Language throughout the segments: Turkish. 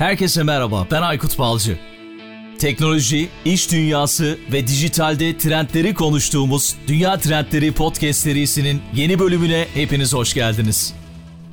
Herkese merhaba, ben Aykut Balcı. Teknoloji, iş dünyası ve dijitalde trendleri konuştuğumuz Dünya Trendleri Podcast serisinin yeni bölümüne hepiniz hoş geldiniz.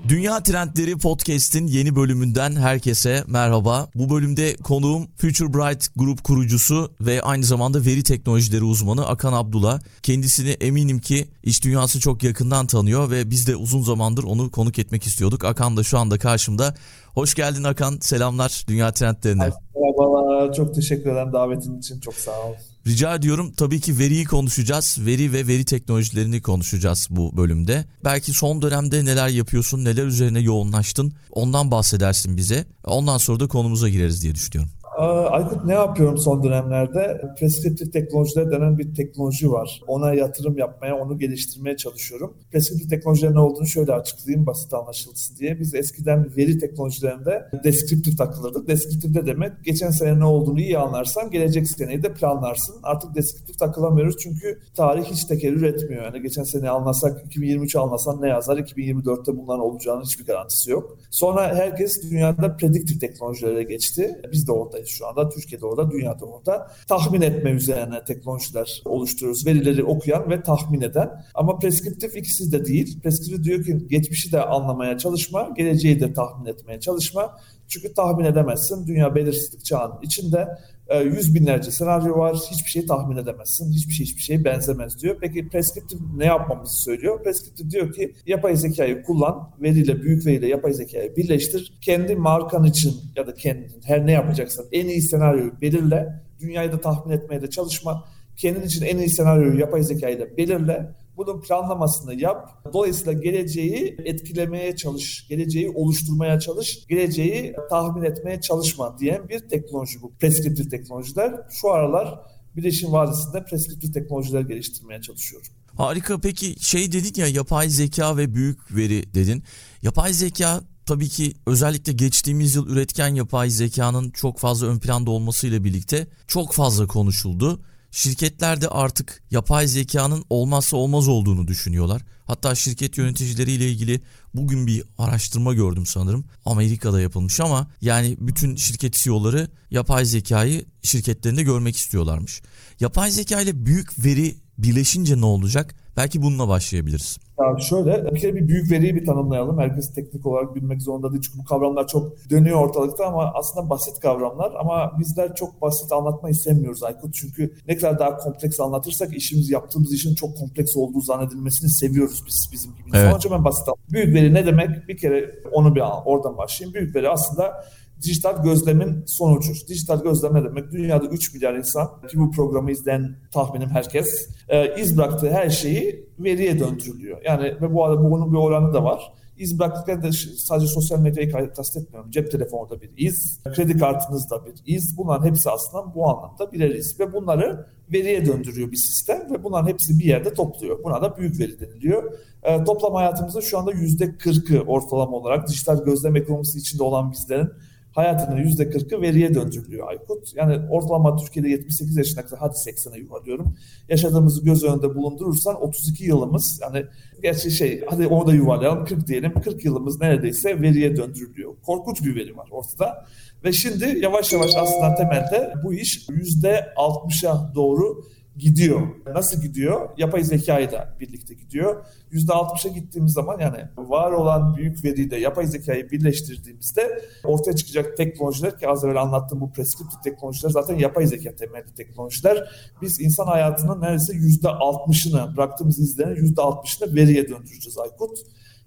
Dünya Trendleri Podcast'in yeni bölümünden herkese merhaba. Bu bölümde konuğum Future Bright grup kurucusu ve aynı zamanda veri teknolojileri uzmanı Akan Abdullah. Kendisini eminim ki iş dünyası çok yakından tanıyor ve biz de uzun zamandır onu konuk etmek istiyorduk. Akan da şu anda karşımda. Hoş geldin Akan. Selamlar Dünya Trendlerine. Merhabalar. Çok teşekkür ederim davetin için. Çok sağ ol. Rica ediyorum. Tabii ki veriyi konuşacağız. Veri ve veri teknolojilerini konuşacağız bu bölümde. Belki son dönemde neler yapıyorsun, neler üzerine yoğunlaştın ondan bahsedersin bize. Ondan sonra da konumuza gireriz diye düşünüyorum. Aykut ne yapıyorum son dönemlerde? Preskriptif teknolojiler denen bir teknoloji var. Ona yatırım yapmaya, onu geliştirmeye çalışıyorum. Preskriptif teknolojiler ne olduğunu şöyle açıklayayım basit anlaşılsın diye. Biz eskiden veri teknolojilerinde deskriptif takılırdık. Deskriptif de demek geçen sene ne olduğunu iyi anlarsan gelecek seneyi de planlarsın. Artık deskriptif takılamıyoruz çünkü tarih hiç tekerrür etmiyor. Yani geçen sene anlasak 2023 anlasan ne yazar? 2024'te bunların olacağının hiçbir garantisi yok. Sonra herkes dünyada prediktif teknolojilere geçti. Biz de oradayız şu anda. Türkiye'de orada, dünyada orada. Tahmin etme üzerine teknolojiler oluşturuyoruz. Verileri okuyan ve tahmin eden. Ama preskriptif ikisi de değil. Preskriptif diyor ki geçmişi de anlamaya çalışma, geleceği de tahmin etmeye çalışma. Çünkü tahmin edemezsin. Dünya belirsizlik çağının içinde e, yüz binlerce senaryo var. Hiçbir şey tahmin edemezsin. Hiçbir şey hiçbir şeye benzemez diyor. Peki preskriptif ne yapmamızı söylüyor? Preskriptif diyor ki yapay zekayı kullan, veriyle, büyük veriyle yapay zekayı birleştir. Kendi markan için ya da kendin her ne yapacaksan en iyi senaryoyu belirle. Dünyayı da tahmin etmeye de çalışma. Kendin için en iyi senaryoyu yapay zekayla belirle bunun planlamasını yap. Dolayısıyla geleceği etkilemeye çalış, geleceği oluşturmaya çalış, geleceği tahmin etmeye çalışma diyen bir teknoloji bu. Preskriptif teknolojiler. Şu aralar Birleşim Vadisi'nde preskriptif teknolojiler geliştirmeye çalışıyorum. Harika. Peki şey dedin ya yapay zeka ve büyük veri dedin. Yapay zeka tabii ki özellikle geçtiğimiz yıl üretken yapay zekanın çok fazla ön planda olmasıyla birlikte çok fazla konuşuldu. Şirketler de artık yapay zekanın olmazsa olmaz olduğunu düşünüyorlar. Hatta şirket yöneticileriyle ilgili bugün bir araştırma gördüm sanırım. Amerika'da yapılmış ama yani bütün şirket CEO'ları yapay zekayı şirketlerinde görmek istiyorlarmış. Yapay zeka ile büyük veri birleşince ne olacak? Belki bununla başlayabiliriz. Ya şöyle bir kere bir büyük veriyi bir tanımlayalım. Herkes teknik olarak bilmek zorunda değil. Çünkü bu kavramlar çok dönüyor ortalıkta ama aslında basit kavramlar. Ama bizler çok basit anlatmayı sevmiyoruz Aykut. Çünkü ne kadar daha kompleks anlatırsak işimizi yaptığımız işin çok kompleks olduğu zannedilmesini seviyoruz biz bizim gibi. Evet. Sonuçta ben basit anlatıyorum. Büyük veri ne demek? Bir kere onu bir oradan başlayayım. Büyük veri aslında dijital gözlemin sonucu. Dijital gözlem ne demek? Dünyada 3 milyar insan ki bu programı izleyen tahminim herkes e, iz bıraktığı her şeyi veriye döndürülüyor. Yani ve bu arada bunun bir oranı da var. İz bıraktıkları da sadece sosyal medyayı kastetmiyorum. Cep telefonu da bir iz, kredi kartınız da bir iz. Bunların hepsi aslında bu anlamda birer iz. Ve bunları veriye döndürüyor bir sistem ve bunların hepsi bir yerde topluyor. Buna da büyük veri deniliyor. E, toplam hayatımızda şu anda %40'ı ortalama olarak dijital gözlem ekonomisi içinde olan bizlerin hayatının yüzde kırkı veriye döndürülüyor Aykut. Yani ortalama Türkiye'de 78 yaşına kadar hadi 80'e yuvarlıyorum. Yaşadığımızı göz önünde bulundurursan 32 yılımız yani gerçi şey hadi onu da yuvarlayalım 40 diyelim 40 yılımız neredeyse veriye döndürülüyor. Korkunç bir veri var ortada. Ve şimdi yavaş yavaş aslında temelde bu iş yüzde 60'a doğru gidiyor. Nasıl gidiyor? Yapay zekayı da birlikte gidiyor. %60'a gittiğimiz zaman yani var olan büyük veriyle yapay zekayı birleştirdiğimizde ortaya çıkacak teknolojiler ki az evvel anlattığım bu preskriptif teknolojiler zaten yapay zeka temelli teknolojiler. Biz insan hayatının neredeyse %60'ını bıraktığımız izlerin %60'ını veriye döndüreceğiz Aykut.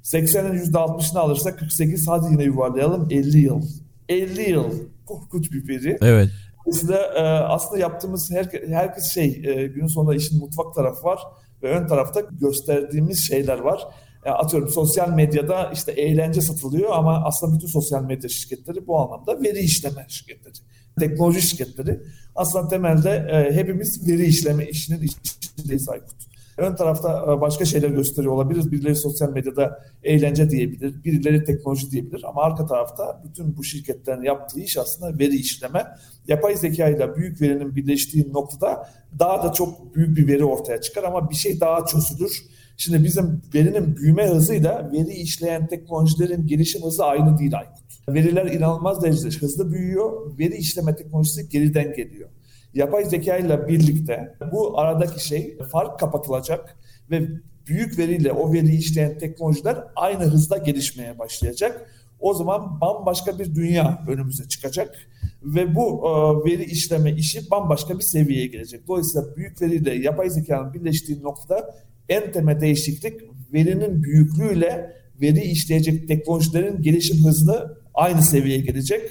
80'in %60'ını alırsak 48 hadi yine yuvarlayalım 50 yıl. 50 yıl korkunç bir veri. Evet. Dolayısıyla e, aslında yaptığımız her, herkes şey e, günün sonunda işin mutfak tarafı var ve ön tarafta gösterdiğimiz şeyler var. E, atıyorum sosyal medyada işte eğlence satılıyor ama aslında bütün sosyal medya şirketleri bu anlamda veri işleme şirketleri. Teknoloji şirketleri. Aslında temelde e, hepimiz veri işleme işinin içindeyiz Aykut. Ön tarafta e, başka şeyler gösteriyor olabilir. Birileri sosyal medyada eğlence diyebilir, birileri teknoloji diyebilir. Ama arka tarafta bütün bu şirketlerin yaptığı iş aslında veri işleme. Yapay zeka ile büyük verinin birleştiği noktada daha da çok büyük bir veri ortaya çıkar ama bir şey daha çözülür Şimdi bizim verinin büyüme hızıyla veri işleyen teknolojilerin gelişim hızı aynı değil Aykut. Veriler inanılmaz derecede hızlı büyüyor, veri işleme teknolojisi geriden geliyor. Yapay zeka ile birlikte bu aradaki şey fark kapatılacak ve büyük veriyle o veriyi işleyen teknolojiler aynı hızda gelişmeye başlayacak. O zaman bambaşka bir dünya önümüze çıkacak ve bu e, veri işleme işi bambaşka bir seviyeye gelecek. Dolayısıyla büyük veriyle yapay zekanın birleştiği noktada en temel değişiklik verinin büyüklüğüyle veri işleyecek teknolojilerin gelişim hızını aynı seviyeye gelecek.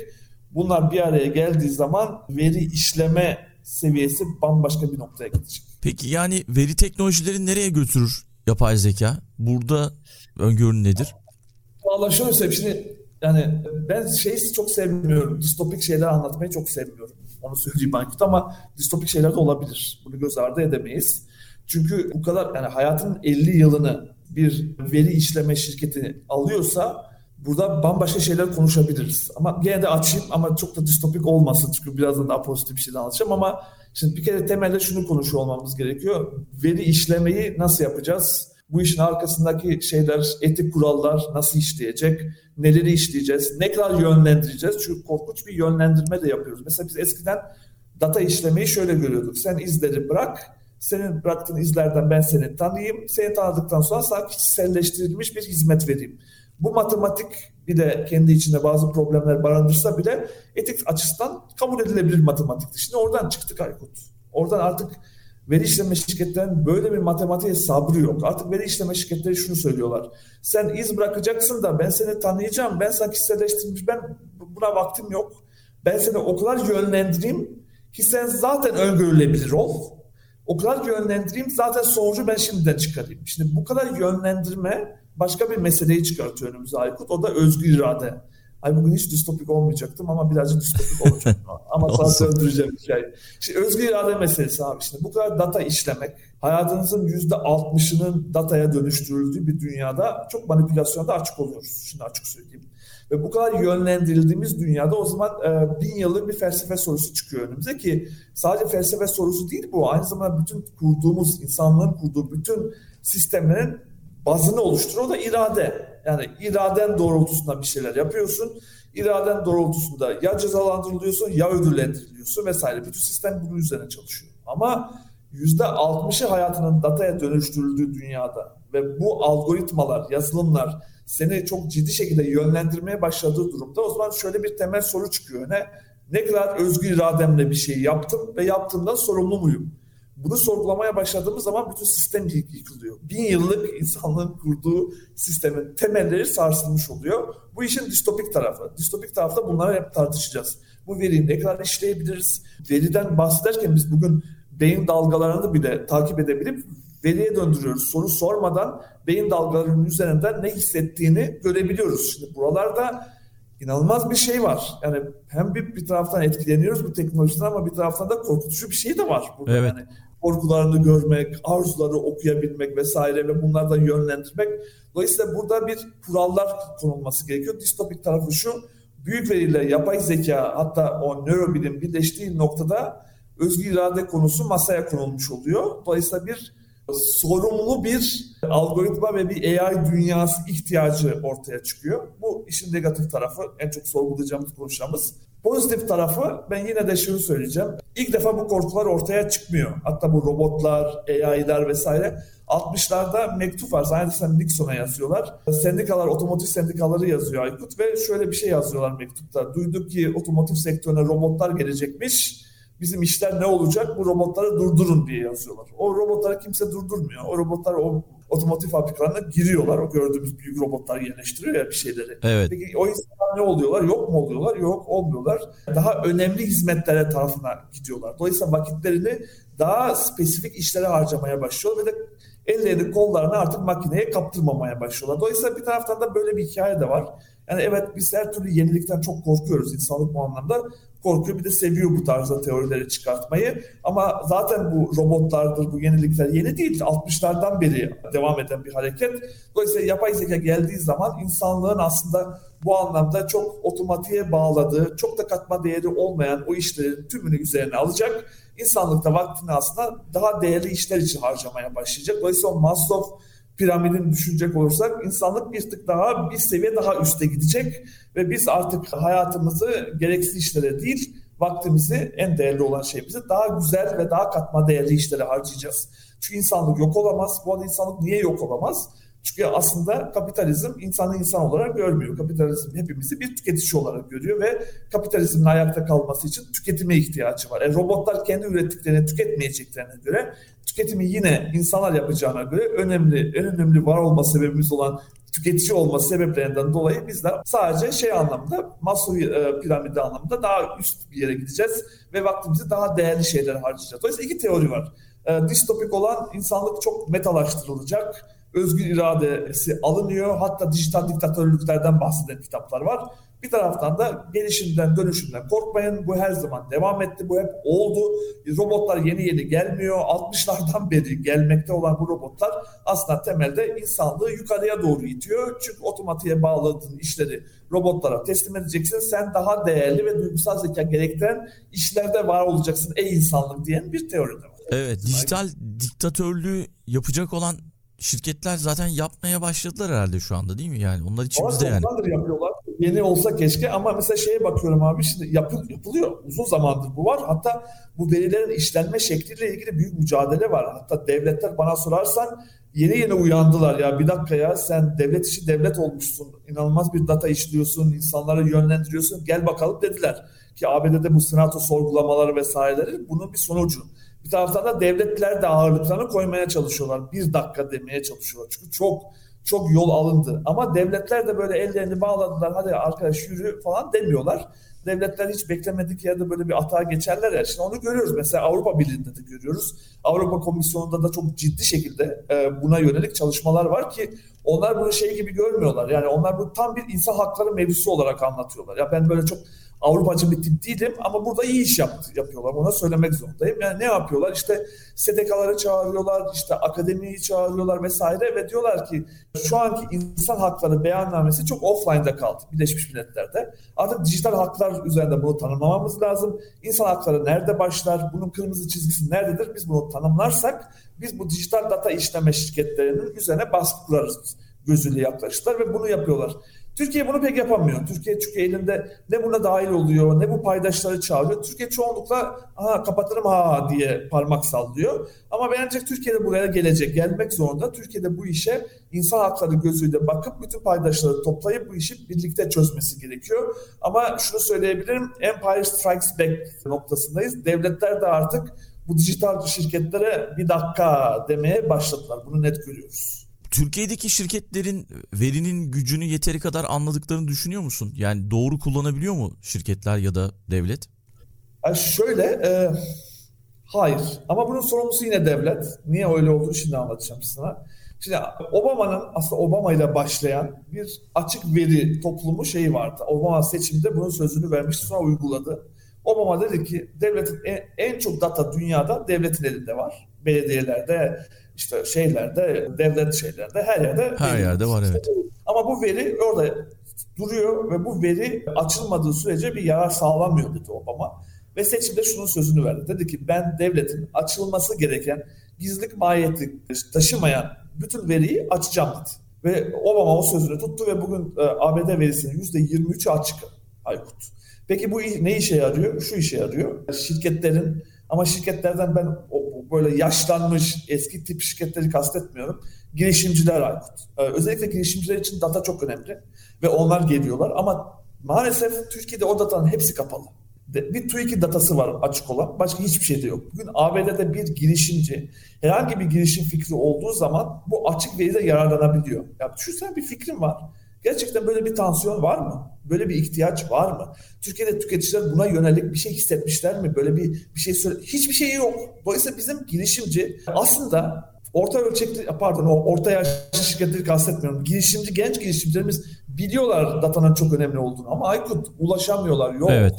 Bunlar bir araya geldiği zaman veri işleme seviyesi bambaşka bir noktaya gidecek. Peki yani veri teknolojileri nereye götürür yapay zeka? Burada öngörün nedir? Valla şöyle söyleyeyim şimdi yani ben şeyi çok sevmiyorum. Distopik şeyler anlatmayı çok sevmiyorum. Onu söyleyeyim Aykut ama distopik şeyler de olabilir. Bunu göz ardı edemeyiz. Çünkü bu kadar yani hayatın 50 yılını bir veri işleme şirketi alıyorsa burada bambaşka şeyler konuşabiliriz. Ama gene de açayım ama çok da distopik olmasın çünkü birazdan daha pozitif bir şeyden anlatacağım ama şimdi bir kere temelde şunu konuşuyor olmamız gerekiyor. Veri işlemeyi nasıl yapacağız? Bu işin arkasındaki şeyler, etik kurallar nasıl işleyecek? Neleri işleyeceğiz? Ne kadar yönlendireceğiz? Çünkü korkunç bir yönlendirme de yapıyoruz. Mesela biz eskiden data işlemeyi şöyle görüyorduk. Sen izleri bırak, senin bıraktığın izlerden ben seni tanıyayım. Seni tanıdıktan sonra sana kişiselleştirilmiş bir hizmet vereyim. Bu matematik bir de kendi içinde bazı problemler barındırsa bile etik açısından kabul edilebilir matematikti. Şimdi oradan çıktık Aykut. Oradan artık veri işleme şirketlerinin böyle bir matematiğe sabrı yok. Artık veri işleme şirketleri şunu söylüyorlar. Sen iz bırakacaksın da ben seni tanıyacağım. Ben sana kişiselleştirilmiş. Ben buna vaktim yok. Ben seni o kadar yönlendireyim ki sen zaten öngörülebilir ol. O kadar yönlendireyim zaten sonucu ben şimdiden çıkarayım. Şimdi bu kadar yönlendirme başka bir meseleyi çıkartıyor önümüze Aykut. O da özgür irade. Ay bugün hiç distopik olmayacaktım ama birazcık distopik olacak. ama sana söndüreceğim bir şey. Şimdi özgür irade meselesi abi. Şimdi bu kadar data işlemek, hayatınızın yüzde altmışının dataya dönüştürüldüğü bir dünyada çok manipülasyonda açık oluyoruz. Şimdi açık söyleyeyim. Ve bu kadar yönlendirildiğimiz dünyada o zaman e, bin yıllık bir felsefe sorusu çıkıyor önümüze ki sadece felsefe sorusu değil bu. Aynı zamanda bütün kurduğumuz, insanlığın kurduğu bütün sistemlerin bazını oluşturuyor. O da irade. Yani iraden doğrultusunda bir şeyler yapıyorsun. İraden doğrultusunda ya cezalandırılıyorsun ya ödüllendiriliyorsun vesaire. Bütün sistem bunun üzerine çalışıyor. Ama %60'ı hayatının dataya dönüştürüldüğü dünyada ve bu algoritmalar, yazılımlar seni çok ciddi şekilde yönlendirmeye başladığı durumda o zaman şöyle bir temel soru çıkıyor. Ne? Ne kadar özgür irademle bir şey yaptım ve yaptığımdan sorumlu muyum? Bunu sorgulamaya başladığımız zaman bütün sistem yıkılıyor. Bin yıllık insanlığın kurduğu sistemin temelleri sarsılmış oluyor. Bu işin distopik tarafı. Distopik tarafta bunları hep tartışacağız. Bu veriyi ne kadar işleyebiliriz? Veriden bahsederken biz bugün beyin dalgalarını bile takip edebilip veriye döndürüyoruz. Soru sormadan beyin dalgalarının üzerinden ne hissettiğini görebiliyoruz. Şimdi buralarda inanılmaz bir şey var. Yani hem bir, bir taraftan etkileniyoruz bu teknolojiden ama bir taraftan da korkutucu bir şey de var burada. Evet. Yani korkularını görmek, arzuları okuyabilmek vesaire ve bunlardan yönlendirmek. Dolayısıyla burada bir kurallar konulması gerekiyor. Distopik tarafı şu, büyük veriyle yapay zeka hatta o nörobilim birleştiği noktada özgür irade konusu masaya konulmuş oluyor. Dolayısıyla bir sorumlu bir algoritma ve bir AI dünyası ihtiyacı ortaya çıkıyor. Bu işin negatif tarafı, en çok sorgulayacağımız, konuşacağımız. Pozitif tarafı ben yine de şunu söyleyeceğim. İlk defa bu korkular ortaya çıkmıyor. Hatta bu robotlar, AI'lar vesaire 60'larda mektup var. Zannedersem Nixon'a yazıyorlar. Sendikalar, otomotiv sendikaları yazıyor Aykut ve şöyle bir şey yazıyorlar mektupta. Duyduk ki otomotiv sektörüne robotlar gelecekmiş bizim işler ne olacak bu robotları durdurun diye yazıyorlar. O robotları kimse durdurmuyor. O robotlar o otomotiv fabrikalarına giriyorlar. O gördüğümüz büyük robotlar yerleştiriyor ya bir şeyleri. Evet. Peki o insanlar ne oluyorlar? Yok mu oluyorlar? Yok olmuyorlar. Daha önemli hizmetlere tarafına gidiyorlar. Dolayısıyla vakitlerini daha spesifik işlere harcamaya başlıyor ve de ellerini kollarını artık makineye kaptırmamaya başlıyorlar. Dolayısıyla bir taraftan da böyle bir hikaye de var. Yani evet biz her türlü yenilikten çok korkuyoruz insanlık bu anlamda korkuyor bir de seviyor bu tarzda teorileri çıkartmayı. Ama zaten bu robotlardır, bu yenilikler yeni değil. 60'lardan beri devam eden bir hareket. Dolayısıyla yapay zeka geldiği zaman insanlığın aslında bu anlamda çok otomatiğe bağladığı, çok da katma değeri olmayan o işlerin tümünü üzerine alacak. İnsanlık da vaktini aslında daha değerli işler için harcamaya başlayacak. Dolayısıyla Maslow piramidini düşünecek olursak insanlık bir tık daha bir seviye daha üste gidecek ve biz artık hayatımızı gereksiz işlere değil vaktimizi en değerli olan şeyimizi daha güzel ve daha katma değerli işlere harcayacağız. Çünkü insanlık yok olamaz. Bu arada insanlık niye yok olamaz? Çünkü aslında kapitalizm insanı insan olarak görmüyor. Kapitalizm hepimizi bir tüketici olarak görüyor ve kapitalizmin ayakta kalması için tüketime ihtiyacı var. E, robotlar kendi ürettiklerini tüketmeyeceklerine göre tüketimi yine insanlar yapacağına göre önemli, en önemli var olma sebebimiz olan tüketici olma sebeplerinden dolayı bizler sadece şey anlamda Maslow e, piramidi anlamında daha üst bir yere gideceğiz ve vaktimizi daha değerli şeylere harcayacağız. Dolayısıyla iki teori var. E, distopik olan insanlık çok metalaştırılacak özgür iradesi alınıyor. Hatta dijital diktatörlüklerden bahseden kitaplar var. Bir taraftan da gelişimden, dönüşümden korkmayın. Bu her zaman devam etti. Bu hep oldu. Robotlar yeni yeni gelmiyor. 60'lardan beri gelmekte olan bu robotlar aslında temelde insanlığı yukarıya doğru itiyor. Çünkü otomatiğe bağladığın işleri robotlara teslim edeceksin. Sen daha değerli ve duygusal zeka gerektiren işlerde var olacaksın ey insanlık diyen bir teori de var. Evet, dijital diktatörlüğü yapacak olan şirketler zaten yapmaya başladılar herhalde şu anda değil mi? Yani onlar içimizde yani. yapıyorlar. Yeni olsa keşke ama mesela şeye bakıyorum abi şimdi yapıl, yapılıyor. Uzun zamandır bu var. Hatta bu verilerin işlenme şekliyle ilgili büyük mücadele var. Hatta devletler bana sorarsan yeni yeni uyandılar ya bir dakika ya sen devlet işi devlet olmuşsun. İnanılmaz bir data işliyorsun, insanları yönlendiriyorsun. Gel bakalım dediler. Ki ABD'de bu senato sorgulamaları vesaireleri bunun bir sonucu. Bir taraftan da devletler de ağırlıklarını koymaya çalışıyorlar. Bir dakika demeye çalışıyorlar. Çünkü çok çok yol alındı. Ama devletler de böyle ellerini bağladılar. Hadi arkadaş yürü falan demiyorlar. Devletler hiç beklemedik yerde böyle bir atağa geçerler ya. Şimdi onu görüyoruz. Mesela Avrupa Birliği'nde de görüyoruz. Avrupa Komisyonu'nda da çok ciddi şekilde e, buna yönelik çalışmalar var ki onlar bunu şey gibi görmüyorlar. Yani onlar bu tam bir insan hakları mevzusu olarak anlatıyorlar. Ya ben böyle çok Avrupacı bir tip değilim ama burada iyi iş yaptı, yapıyorlar. Ona söylemek zorundayım. Yani ne yapıyorlar? İşte STK'ları çağırıyorlar, işte akademiyi çağırıyorlar vesaire ve diyorlar ki şu anki insan hakları beyannamesi çok offline'da kaldı Birleşmiş Milletler'de. Artık dijital haklar üzerinde bunu tanımlamamız lazım. İnsan hakları nerede başlar? Bunun kırmızı çizgisi nerededir? Biz bunu tanımlarsak biz bu dijital data işleme şirketlerinin üzerine baskı gözüyle yaklaştılar ve bunu yapıyorlar. Türkiye bunu pek yapamıyor. Türkiye çünkü elinde ne buna dahil oluyor ne bu paydaşları çağırıyor. Türkiye çoğunlukla aha kapatırım ha diye parmak sallıyor. Ama bence Türkiye'de buraya gelecek, gelmek zorunda. Türkiye'de bu işe insan hakları gözüyle bakıp bütün paydaşları toplayıp bu işi birlikte çözmesi gerekiyor. Ama şunu söyleyebilirim, Empire Strikes Back noktasındayız. Devletler de artık bu dijital şirketlere bir dakika demeye başladılar. Bunu net görüyoruz. Türkiye'deki şirketlerin verinin gücünü yeteri kadar anladıklarını düşünüyor musun? Yani doğru kullanabiliyor mu şirketler ya da devlet? Yani şöyle, e, hayır. Ama bunun sorumlusu yine devlet. Niye öyle olduğunu şimdi anlatacağım sana. Şimdi Obama'nın aslında Obama ile başlayan bir açık veri toplumu şeyi vardı. Obama seçimde bunun sözünü vermişti sonra uyguladı. Obama dedi ki devletin en, en çok data dünyada devletin elinde var. Belediyelerde, işte şeylerde, devlet şeylerde her yerde. Her yerde var evet. Ama bu veri orada duruyor ve bu veri açılmadığı sürece bir yarar sağlamıyor dedi Obama. Ve seçimde şunun sözünü verdi. Dedi ki ben devletin açılması gereken gizlilik mahiyeti taşımayan bütün veriyi açacağım dedi. Ve Obama o sözünü tuttu ve bugün e, ABD verisinin %23'ü açık Aykut. Peki bu ne işe yarıyor? Şu işe yarıyor. Şirketlerin ama şirketlerden ben böyle yaşlanmış eski tip şirketleri kastetmiyorum. Girişimciler Aykut. Ee, özellikle girişimciler için data çok önemli ve onlar geliyorlar ama maalesef Türkiye'de o datanın hepsi kapalı. Bir TÜİK'i datası var açık olan. Başka hiçbir şey de yok. Bugün ABD'de bir girişimci herhangi bir girişim fikri olduğu zaman bu açık veride yararlanabiliyor. Ya düşünsene bir fikrim var. Gerçekten böyle bir tansiyon var mı? Böyle bir ihtiyaç var mı? Türkiye'de tüketiciler buna yönelik bir şey hissetmişler mi? Böyle bir bir şey söyle hiçbir şey yok. Dolayısıyla bizim girişimci aslında orta ölçekli pardon o orta yaşlı şirketleri kastetmiyorum. Girişimci genç girişimcilerimiz biliyorlar datanın çok önemli olduğunu ama Aykut ulaşamıyorlar. Yok. Evet.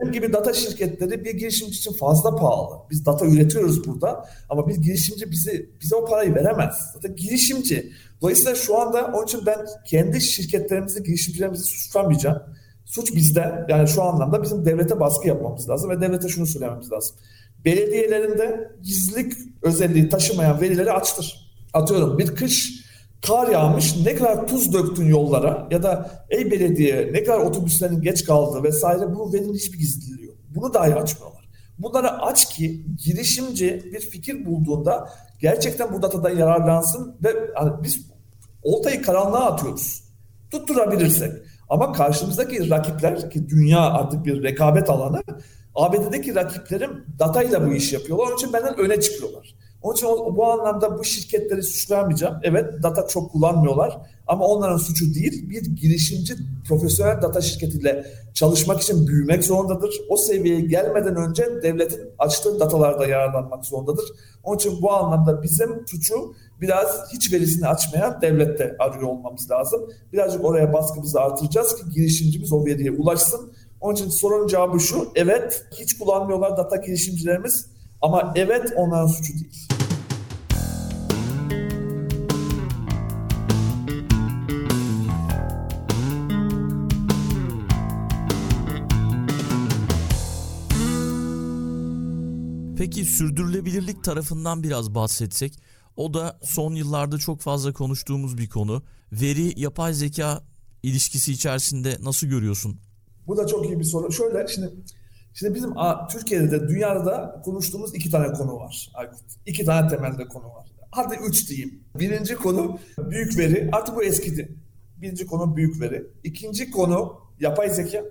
Bizim gibi data şirketleri bir girişimci için fazla pahalı. Biz data üretiyoruz burada ama bir girişimci bize bize o parayı veremez. Zaten girişimci. Dolayısıyla şu anda onun için ben kendi şirketlerimizi, girişimcilerimizi suçlamayacağım. Suç bizde. Yani şu anlamda bizim devlete baskı yapmamız lazım ve devlete şunu söylememiz lazım. Belediyelerinde gizlilik özelliği taşımayan verileri açtır. Atıyorum bir kış kar yağmış ne kadar tuz döktün yollara ya da ey belediye ne kadar otobüslerin geç kaldı vesaire bu verinin hiçbir gizliliği yok. Bunu dahi açmıyorlar. Bunları aç ki girişimci bir fikir bulduğunda gerçekten bu datadan yararlansın ve hani biz oltayı karanlığa atıyoruz. Tutturabilirsek. Ama karşımızdaki rakipler ki dünya artık bir rekabet alanı ABD'deki rakiplerim datayla bu işi yapıyorlar. Onun için benden öne çıkıyorlar. Onun için bu anlamda bu şirketleri suçlayamayacağım. Evet data çok kullanmıyorlar ama onların suçu değil. Bir girişimci profesyonel data şirketiyle çalışmak için büyümek zorundadır. O seviyeye gelmeden önce devletin açtığı datalarda yararlanmak zorundadır. Onun için bu anlamda bizim suçu biraz hiç verisini açmayan devlette arıyor olmamız lazım. Birazcık oraya baskımızı artıracağız ki girişimcimiz o veriye ulaşsın. Onun için sorunun cevabı şu. Evet hiç kullanmıyorlar data girişimcilerimiz ama evet onların suçu değil. Peki sürdürülebilirlik tarafından biraz bahsetsek. O da son yıllarda çok fazla konuştuğumuz bir konu. Veri yapay zeka ilişkisi içerisinde nasıl görüyorsun? Bu da çok iyi bir soru. Şöyle şimdi şimdi bizim Türkiye'de de dünyada konuştuğumuz iki tane konu var. İki tane temelde konu var. Hadi üç diyeyim. Birinci konu büyük veri. Artık bu eskidi. Birinci konu büyük veri. İkinci konu yapay zeka.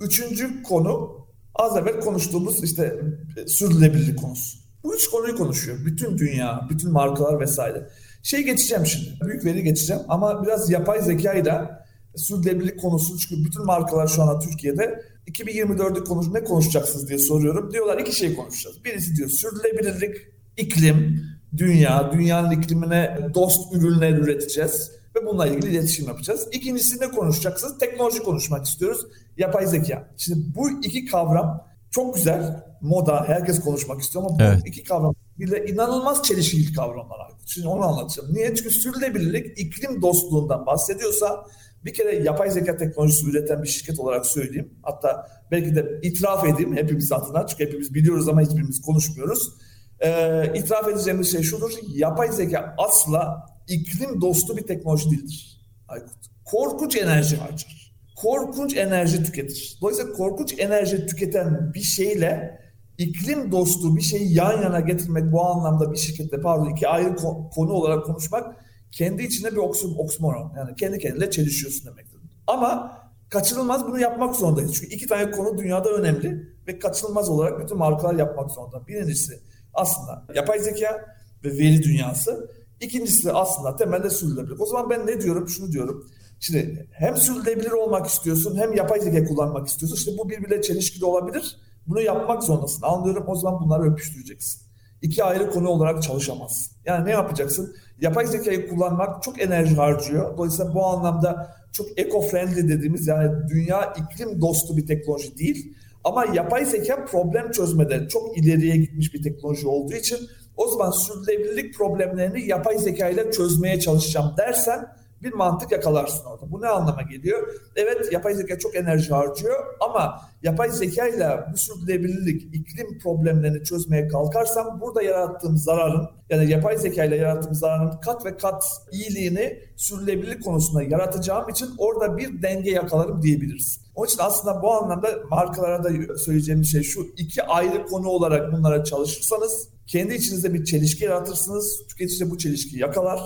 Üçüncü konu az evvel konuştuğumuz işte sürdürülebilirlik konusu. Bu üç konuyu konuşuyor. Bütün dünya, bütün markalar vesaire. Şey geçeceğim şimdi. Büyük veri geçeceğim ama biraz yapay zekayla sürdürülebilirlik konusu çünkü bütün markalar şu anda Türkiye'de 2024'ü konuş ne konuşacaksınız diye soruyorum. Diyorlar iki şey konuşacağız. Birisi diyor sürdürülebilirlik, iklim, dünya, dünyanın iklimine dost ürünler üreteceğiz ve bununla ilgili iletişim yapacağız. İkincisi ne konuşacaksınız? Teknoloji konuşmak istiyoruz. Yapay zeka. Şimdi bu iki kavram çok güzel. Moda, herkes konuşmak istiyor ama bu evet. iki kavram bile inanılmaz çelişkili kavramlar. Şimdi onu anlatacağım. Niye? Çünkü sürdürülebilirlik iklim dostluğundan bahsediyorsa bir kere yapay zeka teknolojisi üreten bir şirket olarak söyleyeyim. Hatta belki de itiraf edeyim hepimiz adına. Çünkü hepimiz biliyoruz ama hiçbirimiz konuşmuyoruz. Ee, itiraf edeceğimiz şey şudur. Yapay zeka asla iklim dostu bir teknoloji değildir. Aykut. Korkunç enerji harcar. Korkunç enerji tüketir. Dolayısıyla korkunç enerji tüketen bir şeyle iklim dostu bir şeyi yan yana getirmek bu anlamda bir şirkette pardon iki ayrı konu olarak konuşmak kendi içinde bir oksum, oksimoron. Yani kendi kendine çelişiyorsun demektir. Ama kaçınılmaz bunu yapmak zorundayız. Çünkü iki tane konu dünyada önemli ve kaçınılmaz olarak bütün markalar yapmak zorunda. Birincisi aslında yapay zeka ve veri dünyası. İkincisi aslında temelde sürdürülebilir. O zaman ben ne diyorum? Şunu diyorum. Şimdi hem sürdürülebilir olmak istiyorsun hem yapay zeka kullanmak istiyorsun. İşte bu birbirine çelişkili olabilir. Bunu yapmak zorundasın. Anlıyorum o zaman bunları öpüştüreceksin. İki ayrı konu olarak çalışamazsın. Yani ne yapacaksın? Yapay zekayı kullanmak çok enerji harcıyor. Dolayısıyla bu anlamda çok eco-friendly dediğimiz yani dünya iklim dostu bir teknoloji değil. Ama yapay zeka problem çözmede çok ileriye gitmiş bir teknoloji olduğu için o zaman sürdürülebilirlik problemlerini yapay zeka ile çözmeye çalışacağım dersen bir mantık yakalarsın orada. Bu ne anlama geliyor? Evet yapay zeka çok enerji harcıyor ama yapay zeka ile bu sürdürülebilirlik, iklim problemlerini çözmeye kalkarsam burada yarattığım zararın yani yapay zeka ile yarattığım zararın kat ve kat iyiliğini sürdürülebilirlik konusunda yaratacağım için orada bir denge yakalarım diyebiliriz. Onun için aslında bu anlamda markalara da söyleyeceğim şey şu iki ayrı konu olarak bunlara çalışırsanız kendi içinizde bir çelişki yaratırsınız. Tüketici bu çelişkiyi yakalar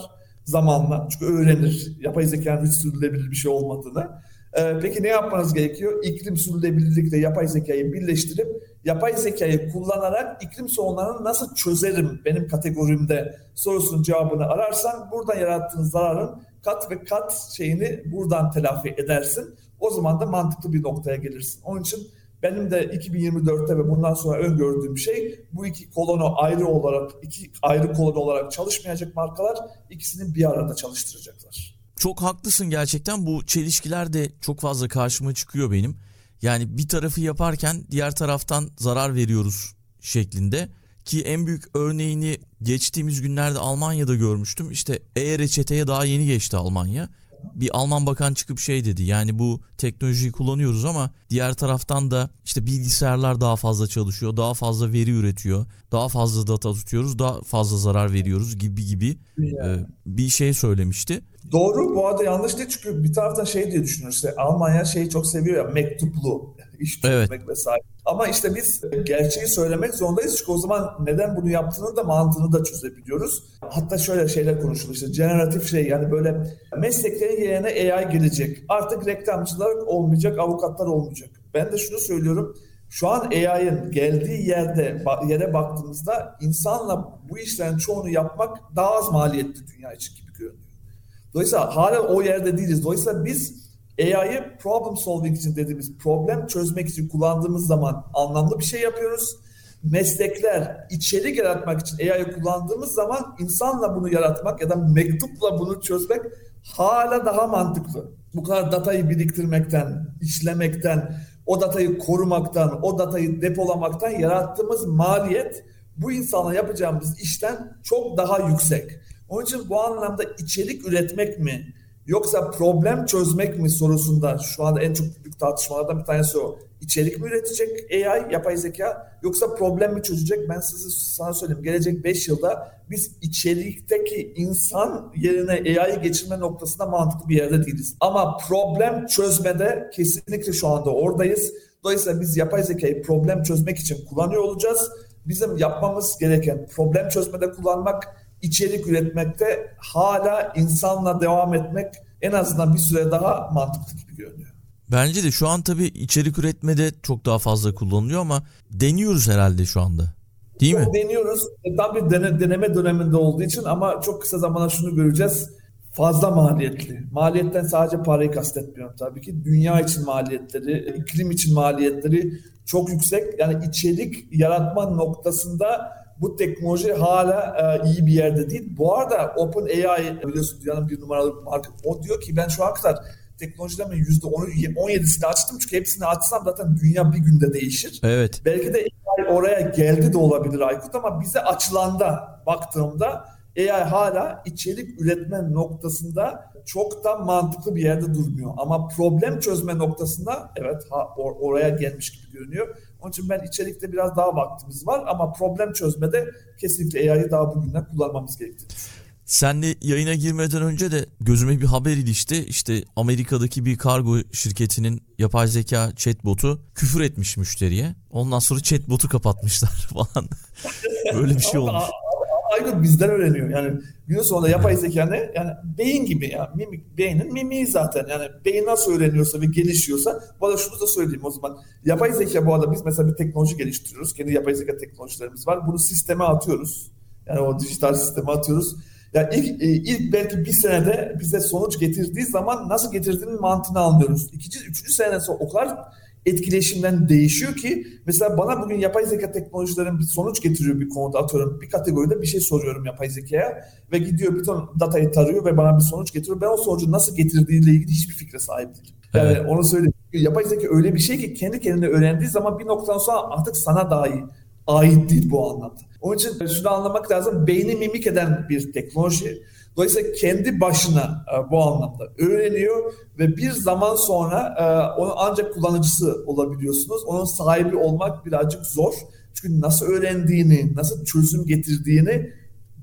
zamanla. Çünkü öğrenir yapay zekanın hiç sürdürülebilir bir şey olmadığını. Ee, peki ne yapmanız gerekiyor? İklim sürdürülebilirlikle yapay zekayı birleştirip yapay zekayı kullanarak iklim sorunlarını nasıl çözerim benim kategorimde sorusunun cevabını ararsan buradan yarattığın zararın kat ve kat şeyini buradan telafi edersin. O zaman da mantıklı bir noktaya gelirsin. Onun için benim de 2024'te ve bundan sonra öngördüğüm şey bu iki kolonu ayrı olarak, iki ayrı kolon olarak çalışmayacak markalar ikisini bir arada çalıştıracaklar. Çok haklısın gerçekten bu çelişkiler de çok fazla karşıma çıkıyor benim. Yani bir tarafı yaparken diğer taraftan zarar veriyoruz şeklinde. Ki en büyük örneğini geçtiğimiz günlerde Almanya'da görmüştüm. İşte e-reçeteye daha yeni geçti Almanya. Bir Alman bakan çıkıp şey dedi. Yani bu teknolojiyi kullanıyoruz ama diğer taraftan da işte bilgisayarlar daha fazla çalışıyor, daha fazla veri üretiyor, daha fazla data tutuyoruz, daha fazla zarar veriyoruz gibi gibi e, bir şey söylemişti. Doğru bu arada yanlış değil çünkü bir taraftan şey diye düşünüyoruz işte Almanya şeyi çok seviyor ya mektuplu iş çözmek evet. vesaire. Ama işte biz gerçeği söylemek zorundayız çünkü o zaman neden bunu yaptığını da mantığını da çözebiliyoruz. Hatta şöyle şeyler konuşulur işte generatif şey yani böyle mesleklerin yerine AI gelecek. Artık reklamcılar olmayacak, avukatlar olmayacak. Ben de şunu söylüyorum. Şu an AI'ın geldiği yerde yere baktığımızda insanla bu işlerin çoğunu yapmak daha az maliyetli dünya için gibi görünüyor. Dolayısıyla hala o yerde değiliz. Dolayısıyla biz AI'yı problem solving için dediğimiz problem çözmek için kullandığımız zaman anlamlı bir şey yapıyoruz. Meslekler içerik yaratmak için AI'yı kullandığımız zaman insanla bunu yaratmak ya da mektupla bunu çözmek hala daha mantıklı. Bu kadar datayı biriktirmekten, işlemekten, o datayı korumaktan, o datayı depolamaktan yarattığımız maliyet bu insana yapacağımız işten çok daha yüksek. Onun için bu anlamda içerik üretmek mi yoksa problem çözmek mi sorusunda şu anda en çok büyük tartışmalardan bir tanesi o. İçerik mi üretecek AI, yapay zeka yoksa problem mi çözecek? Ben size sana söyleyeyim. Gelecek 5 yılda biz içerikteki insan yerine AI'yi geçirme noktasında mantıklı bir yerde değiliz. Ama problem çözmede kesinlikle şu anda oradayız. Dolayısıyla biz yapay zekayı problem çözmek için kullanıyor olacağız. Bizim yapmamız gereken problem çözmede kullanmak içerik üretmekte hala insanla devam etmek en azından bir süre daha mantıklı gibi görünüyor. Bence de şu an tabii içerik üretmede çok daha fazla kullanılıyor ama deniyoruz herhalde şu anda. Değil çok mi? Deniyoruz. E, tabii dene, deneme döneminde olduğu için ama çok kısa zamanda şunu göreceğiz. Fazla maliyetli. Maliyetten sadece parayı kastetmiyorum tabii ki. Dünya için maliyetleri, iklim için maliyetleri çok yüksek. Yani içerik yaratma noktasında bu teknoloji hala e, iyi bir yerde değil. Bu arada OpenAI biliyorsun dünyanın bir numaralı marka. O diyor ki ben şu an kadar teknolojilerimin %17'sini açtım çünkü hepsini açsam zaten dünya bir günde değişir. Evet. Belki de AI oraya geldi de olabilir Aykut ama bize açılanda baktığımda AI hala içerik üretme noktasında çok da mantıklı bir yerde durmuyor. Ama problem çözme noktasında evet ha, or, oraya gelmiş gibi görünüyor. Onun için ben içerikte biraz daha vaktimiz var ama problem çözmede kesinlikle AI'yı daha bugünden kullanmamız gerektiğini Senle yayına girmeden önce de gözüme bir haber ilişti. İşte Amerika'daki bir kargo şirketinin yapay zeka chatbotu küfür etmiş müşteriye. Ondan sonra chatbotu kapatmışlar falan. Böyle bir şey olmuş. Aynı bizden öğreniyor. Yani gün sonunda yapay zeka ne? Yani beyin gibi ya. Mimik, beynin mimiği zaten. Yani beyin nasıl öğreniyorsa ve gelişiyorsa. Arada şunu da söyleyeyim o zaman. Yapay zeka bu arada biz mesela bir teknoloji geliştiriyoruz. Kendi yapay zeka teknolojilerimiz var. Bunu sisteme atıyoruz. Yani o dijital sisteme atıyoruz. Yani ilk, e, ilk belki bir senede bize sonuç getirdiği zaman nasıl getirdiğinin mantığını anlıyoruz. İkinci, üçüncü seneden sonra o kadar etkileşimden değişiyor ki mesela bana bugün yapay zeka teknolojilerin bir sonuç getiriyor bir konuda atıyorum bir kategoride bir şey soruyorum yapay zekaya ve gidiyor bir ton datayı tarıyor ve bana bir sonuç getiriyor. Ben o sonucu nasıl getirdiğiyle ilgili hiçbir fikre sahip değilim. Yani evet. onu söyleyeyim. Yapay zeka öyle bir şey ki kendi kendine öğrendiği zaman bir noktadan sonra artık sana dahi ait değil bu anlamda. Onun için şunu anlamak lazım. Beyni mimik eden bir teknoloji. Dolayısıyla kendi başına e, bu anlamda öğreniyor ve bir zaman sonra e, onu ancak kullanıcısı olabiliyorsunuz. Onun sahibi olmak birazcık zor. Çünkü nasıl öğrendiğini, nasıl çözüm getirdiğini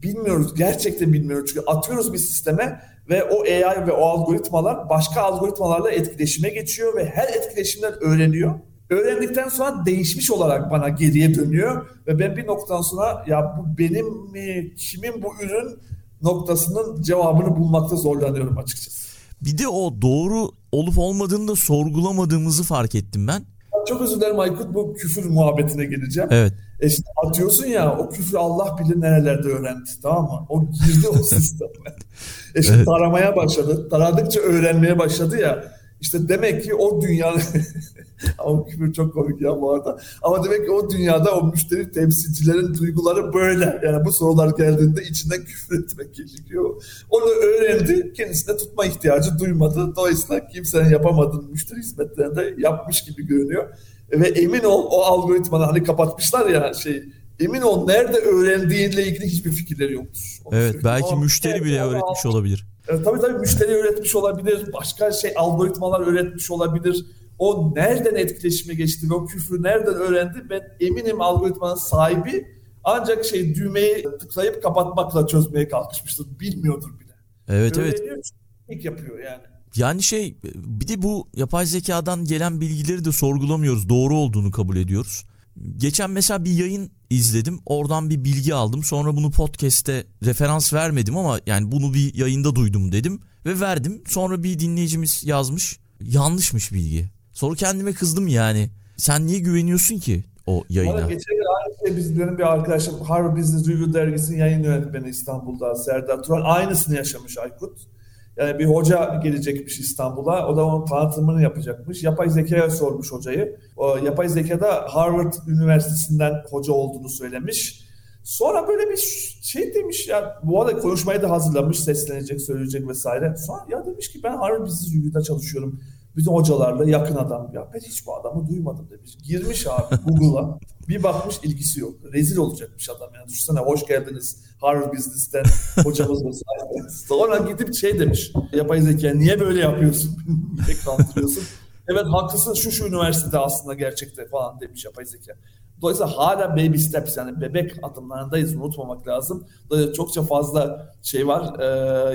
bilmiyoruz. Gerçekten bilmiyoruz. Çünkü atıyoruz bir sisteme ve o AI ve o algoritmalar başka algoritmalarla etkileşime geçiyor ve her etkileşimden öğreniyor. Öğrendikten sonra değişmiş olarak bana geriye dönüyor ve ben bir noktadan sonra ya bu benim mi, kimin bu ürün noktasının cevabını bulmakta zorlanıyorum açıkçası. Bir de o doğru olup olmadığını da sorgulamadığımızı fark ettim ben. Çok özür dilerim Aykut bu küfür muhabbetine geleceğim. Evet. E işte atıyorsun ya o küfrü Allah bilir nerelerde öğrendi tamam mı? O girdi o sisteme. e şimdi evet. taramaya başladı. Taradıkça öğrenmeye başladı ya. İşte demek ki o dünyanın Ama küfür çok komik ya bu arada. Ama demek ki o dünyada o müşteri temsilcilerin duyguları böyle. Yani bu sorular geldiğinde içinden küfür etmek gerekiyor. Onu öğrendi. Kendisine tutma ihtiyacı duymadı. Dolayısıyla kimsenin yapamadığı müşteri hizmetlerinde yapmış gibi görünüyor. Ve emin ol o algoritmanı hani kapatmışlar ya şey emin ol nerede öğrendiğiyle ilgili hiçbir fikirleri yoktur. Onu evet belki müşteri bile öğretmiş olabilir. E, tabii tabii müşteri öğretmiş olabilir, başka şey algoritmalar öğretmiş olabilir. O nereden etkileşime geçti ve o küfrü nereden öğrendi ben eminim algoritmanın sahibi ancak şey düğmeyi tıklayıp kapatmakla çözmeye kalkışmıştır. Bilmiyordur bile. Evet evet. Öğreniyor, ilk yapıyor yani. Yani şey bir de bu yapay zekadan gelen bilgileri de sorgulamıyoruz. Doğru olduğunu kabul ediyoruz. Geçen mesela bir yayın izledim. Oradan bir bilgi aldım. Sonra bunu podcast'te referans vermedim ama yani bunu bir yayında duydum dedim ve verdim. Sonra bir dinleyicimiz yazmış. Yanlışmış bilgi. Sonra kendime kızdım yani. Sen niye güveniyorsun ki o yayına? Geçen aynı şey bizlerin bir arkadaşım Harvard Business Review dergisinin yayın yönetmeni İstanbul'da Serdar Turan aynısını yaşamış Aykut. Yani bir hoca gelecekmiş İstanbul'a. O da onun tanıtımını yapacakmış. Yapay zekaya sormuş hocayı. O yapay zekada Harvard Üniversitesi'nden hoca olduğunu söylemiş. Sonra böyle bir şey demiş ya bu arada konuşmayı da hazırlamış seslenecek söyleyecek vesaire. Sonra ya demiş ki ben Harvard Business Review'da çalışıyorum. Bütün hocalarla yakın adam. Ya ben hiç bu adamı duymadım demiş. Girmiş abi Google'a. bir bakmış ilgisi yok. Rezil olacakmış adam yani. Düşünsene hoş geldiniz Harvard Business'ten hocamız vesaire. Sonra gidip şey demiş. Yapay zeka niye böyle yapıyorsun? niye kandırıyorsun? Evet haklısın şu şu üniversitede aslında gerçekte falan demiş yapay zeka. Dolayısıyla hala baby steps yani bebek adımlarındayız unutmamak lazım. Dolayısıyla çokça fazla şey var, e,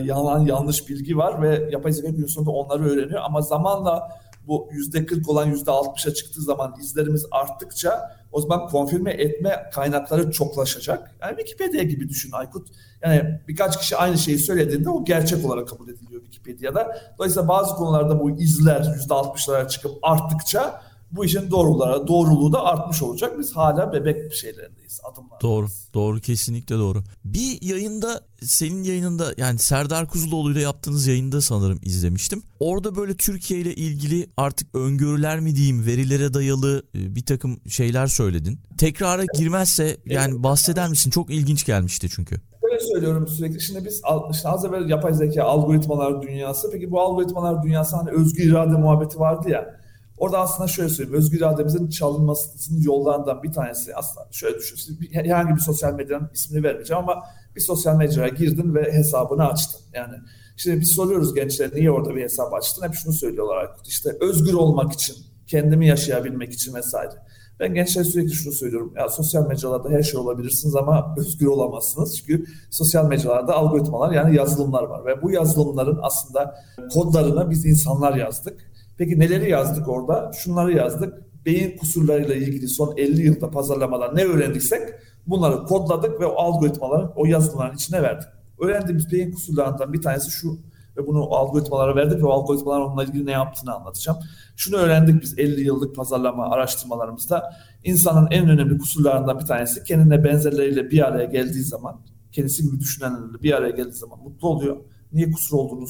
yalan yanlış bilgi var ve yapay zeka gün sonunda onları öğreniyor. Ama zamanla bu yüzde 40 olan yüzde 60'a çıktığı zaman izlerimiz arttıkça o zaman konfirme etme kaynakları çoklaşacak. Yani Wikipedia gibi düşün Aykut. Yani birkaç kişi aynı şeyi söylediğinde o gerçek olarak kabul ediliyor Wikipedia'da. Dolayısıyla bazı konularda bu izler yüzde 60'lara çıkıp arttıkça bu işin doğrulara, doğruluğu da artmış olacak. Biz hala bebek şeylerindeyiz, adımlar. Doğru, doğru kesinlikle doğru. Bir yayında, senin yayınında yani Serdar Kuzuloğlu ile yaptığınız yayında sanırım izlemiştim. Orada böyle Türkiye ile ilgili artık öngörüler mi diyeyim, verilere dayalı e, bir takım şeyler söyledin. Tekrara girmezse yani bahseder misin? Çok ilginç gelmişti çünkü. Böyle söylüyorum sürekli. Şimdi biz işte az evvel yapay zeka algoritmalar dünyası. Peki bu algoritmalar dünyası hani özgür irade muhabbeti vardı ya. Orada aslında şöyle söyleyeyim. Özgür irademizin çalınmasının yollarından bir tanesi aslında şöyle düşün. Herhangi bir sosyal medyanın ismini vermeyeceğim ama bir sosyal mecraya girdin ve hesabını açtın. Yani şimdi biz soruyoruz gençlere niye orada bir hesap açtın? Hep şunu söylüyorlar Aykut. İşte özgür olmak için, kendimi yaşayabilmek için vesaire. Ben gençlere sürekli şunu söylüyorum. Ya sosyal mecralarda her şey olabilirsiniz ama özgür olamazsınız. Çünkü sosyal mecralarda algoritmalar yani yazılımlar var ve bu yazılımların aslında kodlarını biz insanlar yazdık Peki neleri yazdık orada? Şunları yazdık. Beyin kusurlarıyla ilgili son 50 yılda pazarlamadan ne öğrendiksek bunları kodladık ve o algoritmaların o yazılımların içine verdik. Öğrendiğimiz beyin kusurlarından bir tanesi şu ve bunu algoritmalara verdik ve o algoritmalar onunla ilgili ne yaptığını anlatacağım. Şunu öğrendik biz 50 yıllık pazarlama araştırmalarımızda. İnsanın en önemli kusurlarından bir tanesi kendine benzerleriyle bir araya geldiği zaman, kendisi gibi düşünenlerle bir araya geldiği zaman mutlu oluyor. Niye kusur olduğunu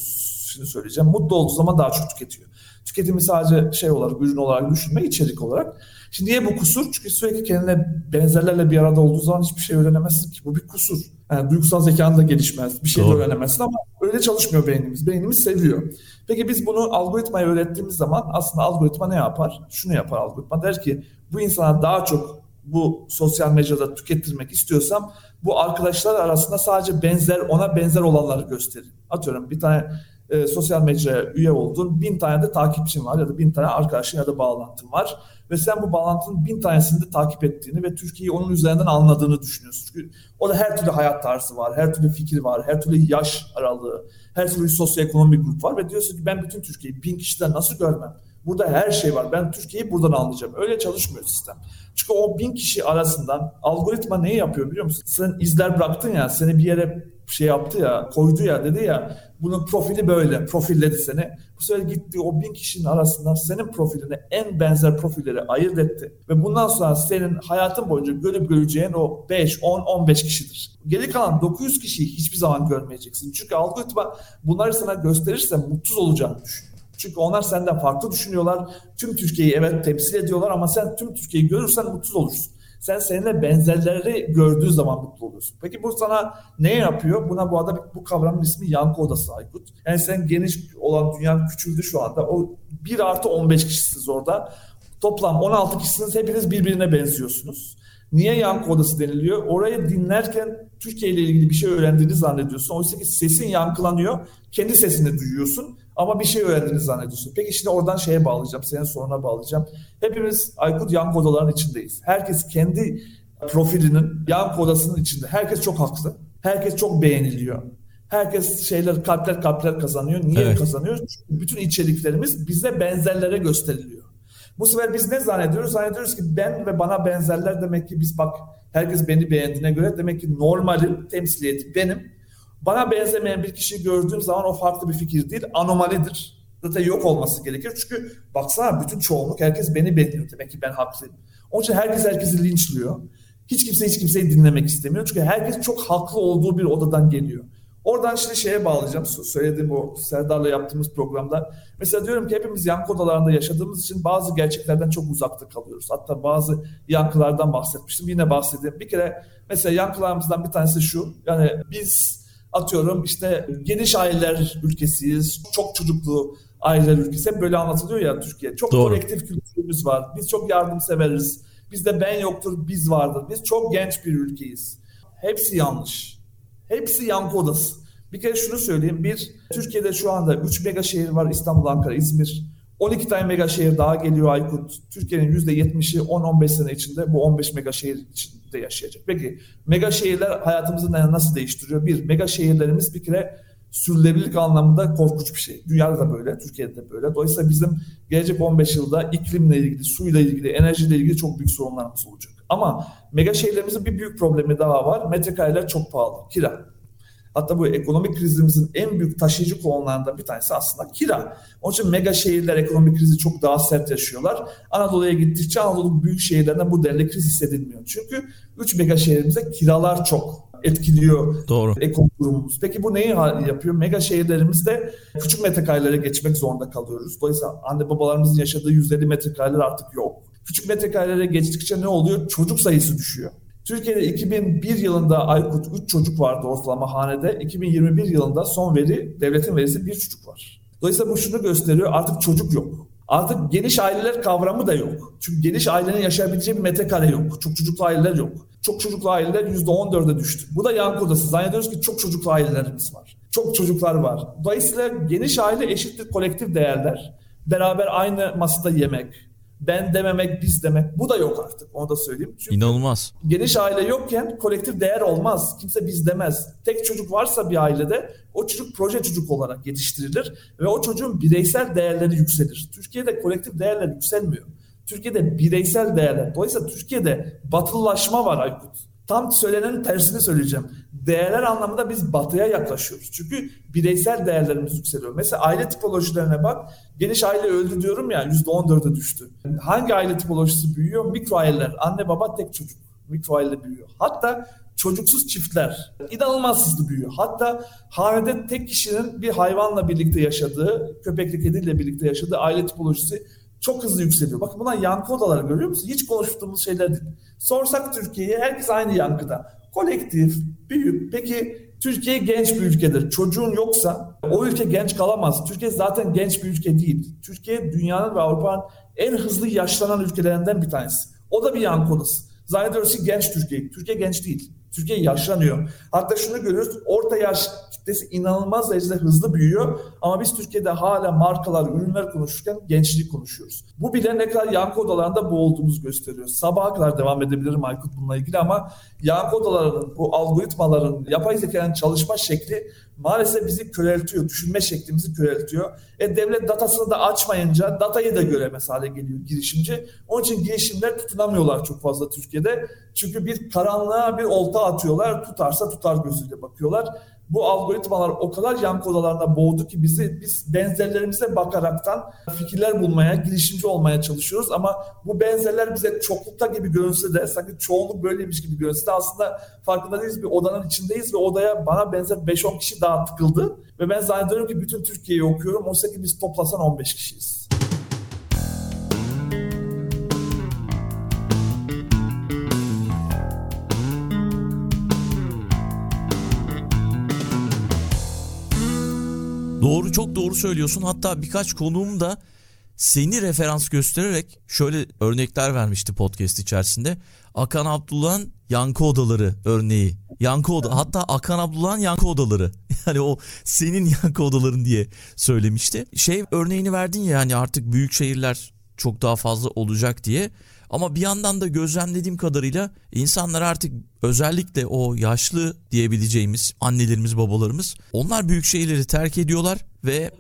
şimdi söyleyeceğim. Mutlu olduğu zaman daha çok tüketiyor. Tüketimi sadece şey olarak, ürün olarak düşünme, içerik olarak. Şimdi niye bu kusur? Çünkü sürekli kendine benzerlerle bir arada olduğu zaman hiçbir şey öğrenemezsin ki. Bu bir kusur. Yani duygusal zekan da gelişmez. Bir şey de öğrenemezsin ama öyle çalışmıyor beynimiz. Beynimiz seviyor. Peki biz bunu algoritmaya öğrettiğimiz zaman aslında algoritma ne yapar? Şunu yapar algoritma. Der ki bu insana daha çok bu sosyal medyada tükettirmek istiyorsam bu arkadaşlar arasında sadece benzer ona benzer olanları gösterin. Atıyorum bir tane e, sosyal medyaya üye oldun. Bin tane de takipçin var ya da bin tane arkadaşın ya da bağlantın var. Ve sen bu bağlantının bin tanesini de takip ettiğini ve Türkiye'yi onun üzerinden anladığını düşünüyorsun. Çünkü o da her türlü hayat tarzı var, her türlü fikir var, her türlü yaş aralığı, her türlü sosyoekonomik grup var. Ve diyorsun ki ben bütün Türkiye'yi bin kişiden nasıl görmem? Burada her şey var. Ben Türkiye'yi buradan anlayacağım. Öyle çalışmıyor sistem. Çünkü o bin kişi arasından algoritma neyi yapıyor biliyor musun? Sen izler bıraktın ya, seni bir yere şey yaptı ya, koydu ya dedi ya bunun profili böyle, profilledi seni. Bu sefer gitti o bin kişinin arasından senin profiline en benzer profilleri ayırt etti. Ve bundan sonra senin hayatın boyunca görüp göreceğin o 5, 10, 15 kişidir. Geri kalan 900 kişiyi hiçbir zaman görmeyeceksin. Çünkü algoritma bunları sana gösterirse mutsuz olacağını düşün. Çünkü onlar senden farklı düşünüyorlar. Tüm Türkiye'yi evet temsil ediyorlar ama sen tüm Türkiye'yi görürsen mutsuz olursun. Sen seninle benzerleri gördüğü zaman mutlu oluyorsun. Peki bu sana ne yapıyor? Buna bu arada bu kavramın ismi yankı odası Aykut. Yani sen geniş olan dünyanın küçüldü şu anda. O 1 artı 15 kişisiniz orada. Toplam 16 kişisiniz. Hepiniz birbirine benziyorsunuz. Niye yankı odası deniliyor? Orayı dinlerken Türkiye ile ilgili bir şey öğrendiğini zannediyorsun. Oysa ki sesin yankılanıyor. Kendi sesini duyuyorsun ama bir şey öğrendiğini zannediyorsun. Peki şimdi oradan şeye bağlayacağım, senin soruna bağlayacağım. Hepimiz Aykut yankı odalarının içindeyiz. Herkes kendi profilinin yankı odasının içinde. Herkes çok haklı. Herkes çok beğeniliyor. Herkes şeyler kalpler kalpler kazanıyor. Niye evet. kazanıyor? Çünkü bütün içeriklerimiz bize benzerlere gösteriliyor. Bu sefer biz ne zannediyoruz? Zannediyoruz ki ben ve bana benzerler demek ki biz bak herkes beni beğendiğine göre demek ki normalin temsiliyeti benim. Bana benzemeyen bir kişiyi gördüğüm zaman o farklı bir fikir değil, anomalidir. Zaten yok olması gerekir. Çünkü baksana bütün çoğunluk herkes beni beğeniyor. Demek ki ben haklıyım. Onun için herkes herkesi linçliyor. Hiç kimse hiç kimseyi dinlemek istemiyor. Çünkü herkes çok haklı olduğu bir odadan geliyor. Oradan şimdi şeye bağlayacağım. Söylediğim o Serdar'la yaptığımız programda. Mesela diyorum ki hepimiz yankı odalarında yaşadığımız için bazı gerçeklerden çok uzakta kalıyoruz. Hatta bazı yankılardan bahsetmiştim. Yine bahsedeyim. Bir kere mesela yankılarımızdan bir tanesi şu. Yani biz atıyorum işte geniş aileler ülkesiyiz. Çok çocuklu aileler ülkesi. Hep böyle anlatılıyor ya Türkiye. Çok Doğru. kolektif kültürümüz var. Biz çok yardımseveriz. Bizde ben yoktur, biz vardır. Biz çok genç bir ülkeyiz. Hepsi yanlış. Hepsi yankı odası. Bir kere şunu söyleyeyim. Bir, Türkiye'de şu anda 3 mega şehir var. İstanbul, Ankara, İzmir. 12 tane mega şehir daha geliyor Aykut. Türkiye'nin %70'i 10-15 sene içinde bu 15 mega şehir içinde yaşayacak. Peki mega şehirler hayatımızı nasıl değiştiriyor? Bir, mega şehirlerimiz bir kere sürdürülebilirlik anlamında korkunç bir şey. Dünyada da böyle, Türkiye'de de böyle. Dolayısıyla bizim gelecek 15 yılda iklimle ilgili, suyla ilgili, enerjiyle ilgili çok büyük sorunlarımız olacak. Ama mega şehirlerimizin bir büyük problemi daha var. Metrekareler çok pahalı, kira. Hatta bu ekonomik krizimizin en büyük taşıyıcı konularından bir tanesi aslında kira. Onun için mega şehirler ekonomik krizi çok daha sert yaşıyorlar. Anadolu'ya gittikçe Anadolu büyük şehirlerinde bu denli kriz hissedilmiyor. Çünkü 3 mega şehrimizde kiralar çok etkiliyor Doğru. ekonomik durumumuz. Peki bu neyi yapıyor? Mega şehirlerimizde küçük metrekarelere geçmek zorunda kalıyoruz. Dolayısıyla anne babalarımızın yaşadığı 150 metrekareler artık yok. Küçük metrekarelere geçtikçe ne oluyor? Çocuk sayısı düşüyor. Türkiye'de 2001 yılında Aykut 3 çocuk vardı ortalama hanede. 2021 yılında son veri, devletin verisi bir çocuk var. Dolayısıyla bu şunu gösteriyor artık çocuk yok. Artık geniş aileler kavramı da yok. Çünkü geniş ailenin yaşayabileceği bir metrekare yok. Çok çocuklu aileler yok. Çok çocuklu aileler %14'e düştü. Bu da yankı odası. Zannediyoruz ki çok çocuklu ailelerimiz var. Çok çocuklar var. Dolayısıyla geniş aile eşittir kolektif değerler. Beraber aynı masada yemek, ben dememek, biz demek. Bu da yok artık. Onu da söyleyeyim. Çünkü İnanılmaz. Geniş aile yokken kolektif değer olmaz. Kimse biz demez. Tek çocuk varsa bir ailede o çocuk proje çocuk olarak yetiştirilir ve o çocuğun bireysel değerleri yükselir. Türkiye'de kolektif değerler yükselmiyor. Türkiye'de bireysel değerler. Dolayısıyla Türkiye'de batılılaşma var Aykut. Tam söylenenin tersini söyleyeceğim. Değerler anlamında biz batıya yaklaşıyoruz. Çünkü bireysel değerlerimiz yükseliyor. Mesela aile tipolojilerine bak. Geniş aile öldü diyorum ya %14'e düştü. Hangi aile tipolojisi büyüyor? Mikro aileler. Anne baba tek çocuk. Mikro aile büyüyor. Hatta çocuksuz çiftler inanılmaz hızlı büyüyor. Hatta hanede tek kişinin bir hayvanla birlikte yaşadığı, köpekli kediyle birlikte yaşadığı aile tipolojisi çok hızlı yükseliyor. Bakın buna yankı odaları görüyor musun? Hiç konuştuğumuz şeyler değil. Sorsak Türkiye'ye herkes aynı yankıda. Kolektif, büyük. Peki Türkiye genç bir ülkedir. Çocuğun yoksa o ülke genç kalamaz. Türkiye zaten genç bir ülke değil. Türkiye dünyanın ve Avrupa'nın en hızlı yaşlanan ülkelerinden bir tanesi. O da bir yankı odası. Zannediyoruz ki genç Türkiye. Türkiye genç değil. Türkiye yaşlanıyor. Hatta şunu görüyoruz. Orta yaş kitlesi inanılmaz derecede hızlı büyüyor. Ama biz Türkiye'de hala markalar, ürünler konuşurken gençliği konuşuyoruz. Bu bile ne kadar yankı odalarında boğulduğumuzu gösteriyor. Sabaha kadar devam edebilirim Aykut bununla ilgili ama yankı odalarının, bu algoritmaların, yapay zekanın çalışma şekli maalesef bizi köreltiyor. Düşünme şeklimizi köreltiyor. E devlet datasını da açmayınca datayı da göremez hale geliyor girişimci. Onun için girişimler tutunamıyorlar çok fazla Türkiye'de. Çünkü bir karanlığa bir olta atıyorlar. Tutarsa tutar gözüyle bakıyorlar bu algoritmalar o kadar yan kodalarına boğdu ki bizi biz benzerlerimize bakaraktan fikirler bulmaya, girişimci olmaya çalışıyoruz ama bu benzerler bize çoklukta gibi görünse de sanki çoğunluk böyleymiş gibi görünse de aslında farkında değiliz bir odanın içindeyiz ve odaya bana benzer 5-10 kişi daha tıkıldı ve ben zannediyorum ki bütün Türkiye'yi okuyorum. Oysa ki biz toplasan 15 kişiyiz. Doğru çok doğru söylüyorsun. Hatta birkaç konuğum da seni referans göstererek şöyle örnekler vermişti podcast içerisinde. Akan Abdullah'ın yankı odaları örneği. Yankı oda hatta Akan Abdullah'ın yankı odaları. Yani o senin yankı odaların diye söylemişti. Şey örneğini verdin ya hani artık büyük şehirler çok daha fazla olacak diye. Ama bir yandan da gözlemlediğim kadarıyla insanlar artık özellikle o yaşlı diyebileceğimiz annelerimiz babalarımız onlar büyük şehirleri terk ediyorlar ve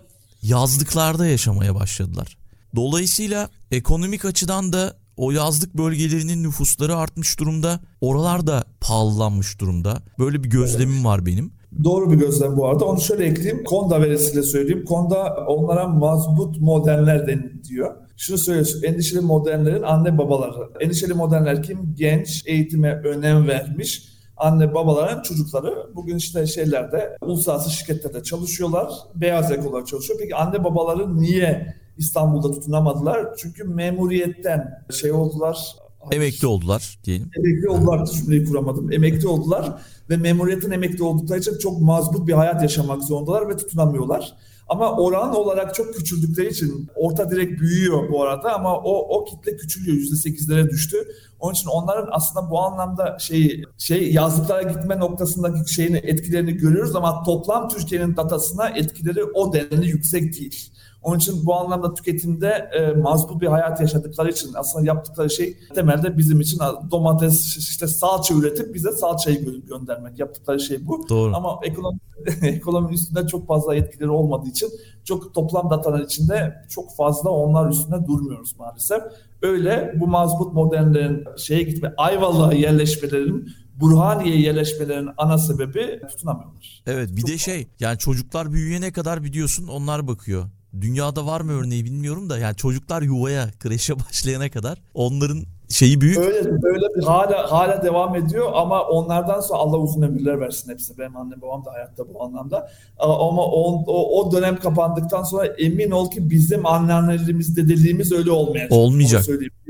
yazlıklarda yaşamaya başladılar. Dolayısıyla ekonomik açıdan da o yazlık bölgelerinin nüfusları artmış durumda. Oralar da pahalılanmış durumda. Böyle bir gözlemim var benim. Doğru bir gözlem bu arada. Onu şöyle ekleyeyim. Konda verisiyle söyleyeyim. Konda onlara mazbut modernler diyor. Şunu söylüyorsun. Endişeli modernlerin anne babaları. Endişeli modernler kim? Genç, eğitime önem vermiş anne babaların çocukları bugün işte şeylerde uluslararası şirketlerde çalışıyorlar. Beyaz yakalılar çalışıyor. Peki anne babaları niye İstanbul'da tutunamadılar? Çünkü memuriyetten şey oldular. Emekli oldular diyelim. Emekli oldular cümleyi kuramadım. Emekli oldular ve memuriyetin emekli oldukları için çok mazbut bir hayat yaşamak zorundalar ve tutunamıyorlar. Ama oran olarak çok küçüldükleri için orta direkt büyüyor bu arada ama o o kitle küçülüyor %8'lere düştü. Onun için onların aslında bu anlamda şey şey yazlıklara gitme noktasındaki şeyini etkilerini görüyoruz ama toplam Türkiye'nin datasına etkileri o denli yüksek değil. Onun için bu anlamda tüketimde e, mazbut bir hayat yaşadıkları için aslında yaptıkları şey temelde bizim için domates işte salça üretip bize salçayı gö- göndermek. Yaptıkları şey bu. Doğru. Ama ekonomi ekonominin üstünde çok fazla etkileri olmadığı için çok toplam datalar içinde çok fazla onlar üstünde durmuyoruz maalesef. Öyle bu mazbut modernlerin şeye gitme Ayvalık'a yerleşmelerinin Burhaniye yerleşmelerinin ana sebebi tutunamıyorlar. Evet bir Çok de şey yani çocuklar büyüyene kadar biliyorsun onlar bakıyor. Dünyada var mı örneği bilmiyorum da yani çocuklar yuvaya, kreşe başlayana kadar onların şeyi büyük. Öyle öyle bir hala hala devam ediyor ama onlardan sonra Allah uzun ömürler versin hepsi. Benim annem babam da hayatta bu anlamda. Ama o, o, o dönem kapandıktan sonra emin ol ki bizim anneannelerimiz, dedelerimiz öyle olmayacak. Olmayacak.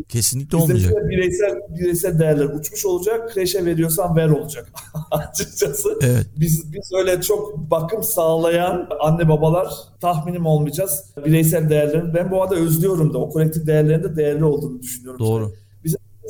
Kesinlikle olmayacak. Bizimkiler bireysel, bireysel değerler uçmuş olacak. Kreşe veriyorsan ver olacak. Açıkçası. Evet. Biz, biz öyle çok bakım sağlayan anne babalar tahminim olmayacağız. Bireysel değerlerin. Ben bu arada özlüyorum da o kolektif değerlerin de değerli olduğunu düşünüyorum. Doğru.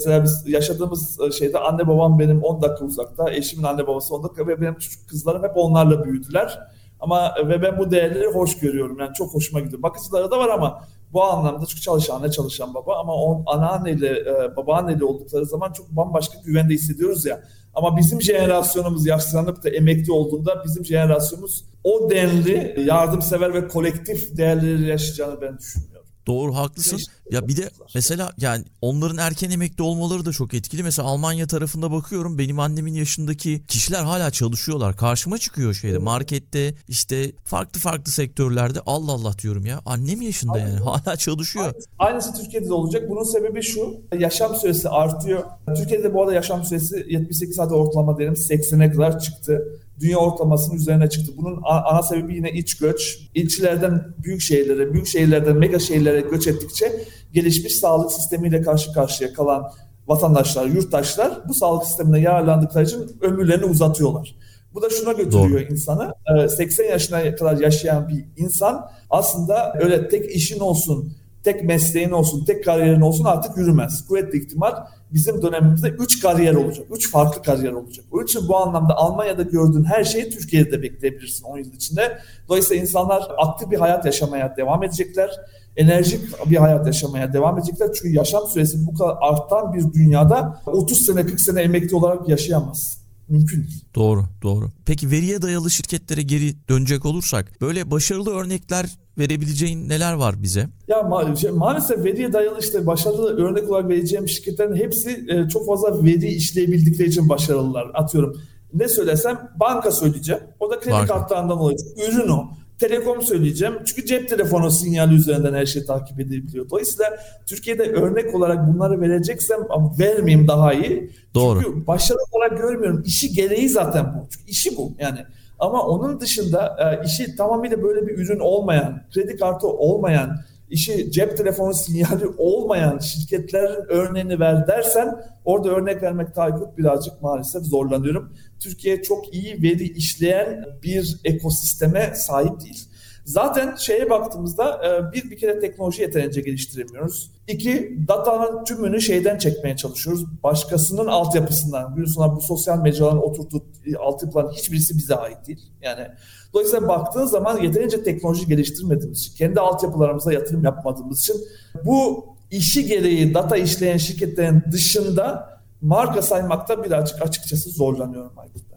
Mesela biz yaşadığımız şeyde anne babam benim 10 dakika uzakta, eşimin anne babası 10 dakika ve benim küçük kızlarım hep onlarla büyüdüler. Ama ve ben bu değerleri hoş görüyorum. Yani çok hoşuma gidiyor. Bakıcıları da var ama bu anlamda çünkü çalışan ne çalışan baba ama on, anneanneyle, e, babaanneyle oldukları zaman çok bambaşka güvende hissediyoruz ya. Ama bizim jenerasyonumuz yaşlanıp da emekli olduğunda bizim jenerasyonumuz o denli yardımsever ve kolektif değerleri yaşayacağını ben düşünmüyorum. Doğru haklısın. Ya bir de mesela yani onların erken emekli olmaları da çok etkili. Mesela Almanya tarafında bakıyorum benim annemin yaşındaki kişiler hala çalışıyorlar. Karşıma çıkıyor şeyde markette işte farklı farklı sektörlerde Allah Allah diyorum ya. Annem yaşında yani hala çalışıyor. Aynısı Türkiye'de de olacak. Bunun sebebi şu. Yaşam süresi artıyor. Türkiye'de bu arada yaşam süresi 78 saat ortalama diyelim 80'e kadar çıktı dünya ortalamasının üzerine çıktı. Bunun ana sebebi yine iç göç. İlçelerden büyük şehirlere, büyük şehirlerden mega şehirlere göç ettikçe gelişmiş sağlık sistemiyle karşı karşıya kalan vatandaşlar, yurttaşlar bu sağlık sistemine yararlandıkları için ömürlerini uzatıyorlar. Bu da şuna götürüyor Doğru. insanı. 80 yaşına kadar yaşayan bir insan aslında öyle tek işin olsun, tek mesleğin olsun, tek kariyerin olsun artık yürümez. Kuvvetli ihtimal bizim dönemimizde 3 kariyer olacak. 3 farklı kariyer olacak. Onun için bu anlamda Almanya'da gördüğün her şeyi Türkiye'de de bekleyebilirsin 10 yıl içinde. Dolayısıyla insanlar aktif bir hayat yaşamaya devam edecekler. Enerjik bir hayat yaşamaya devam edecekler. Çünkü yaşam süresi bu kadar artan bir dünyada 30 sene 40 sene emekli olarak yaşayamaz mümkün değil. Doğru, doğru. Peki veriye dayalı şirketlere geri dönecek olursak böyle başarılı örnekler verebileceğin neler var bize? Ya ma- şey, maalesef veriye dayalı işte başarılı örnek olarak vereceğim şirketlerin hepsi e, çok fazla veri işleyebildikleri için başarılılar. Atıyorum ne söylesem banka söyleyeceğim. O da kredi kartlarından olacak. Ürün o. Telekom söyleyeceğim. Çünkü cep telefonu sinyali üzerinden her şey takip edilebiliyor. Dolayısıyla Türkiye'de örnek olarak bunları vereceksem vermeyeyim daha iyi. Doğru. Çünkü başarılı olarak görmüyorum. İşi gereği zaten bu. Çünkü işi bu. Yani ama onun dışında e, işi tamamıyla böyle bir ürün olmayan, kredi kartı olmayan, işi cep telefonu sinyali olmayan şirketlerin örneğini ver dersen orada örnek vermek Aykut birazcık maalesef zorlanıyorum. Türkiye çok iyi veri işleyen bir ekosisteme sahip değil. Zaten şeye baktığımızda e, bir bir kere teknoloji yeterince geliştiremiyoruz. İki, datanın tümünü şeyden çekmeye çalışıyoruz. Başkasının altyapısından. Bir sonra bu sosyal mecraların oturttuğu e, altyapıların hiçbirisi bize ait değil. Yani dolayısıyla baktığın zaman yeterince teknoloji geliştirmediğimiz için, kendi altyapılarımıza yatırım yapmadığımız için bu işi gereği data işleyen şirketlerin dışında marka saymakta birazcık açıkçası zorlanıyorum Aykut.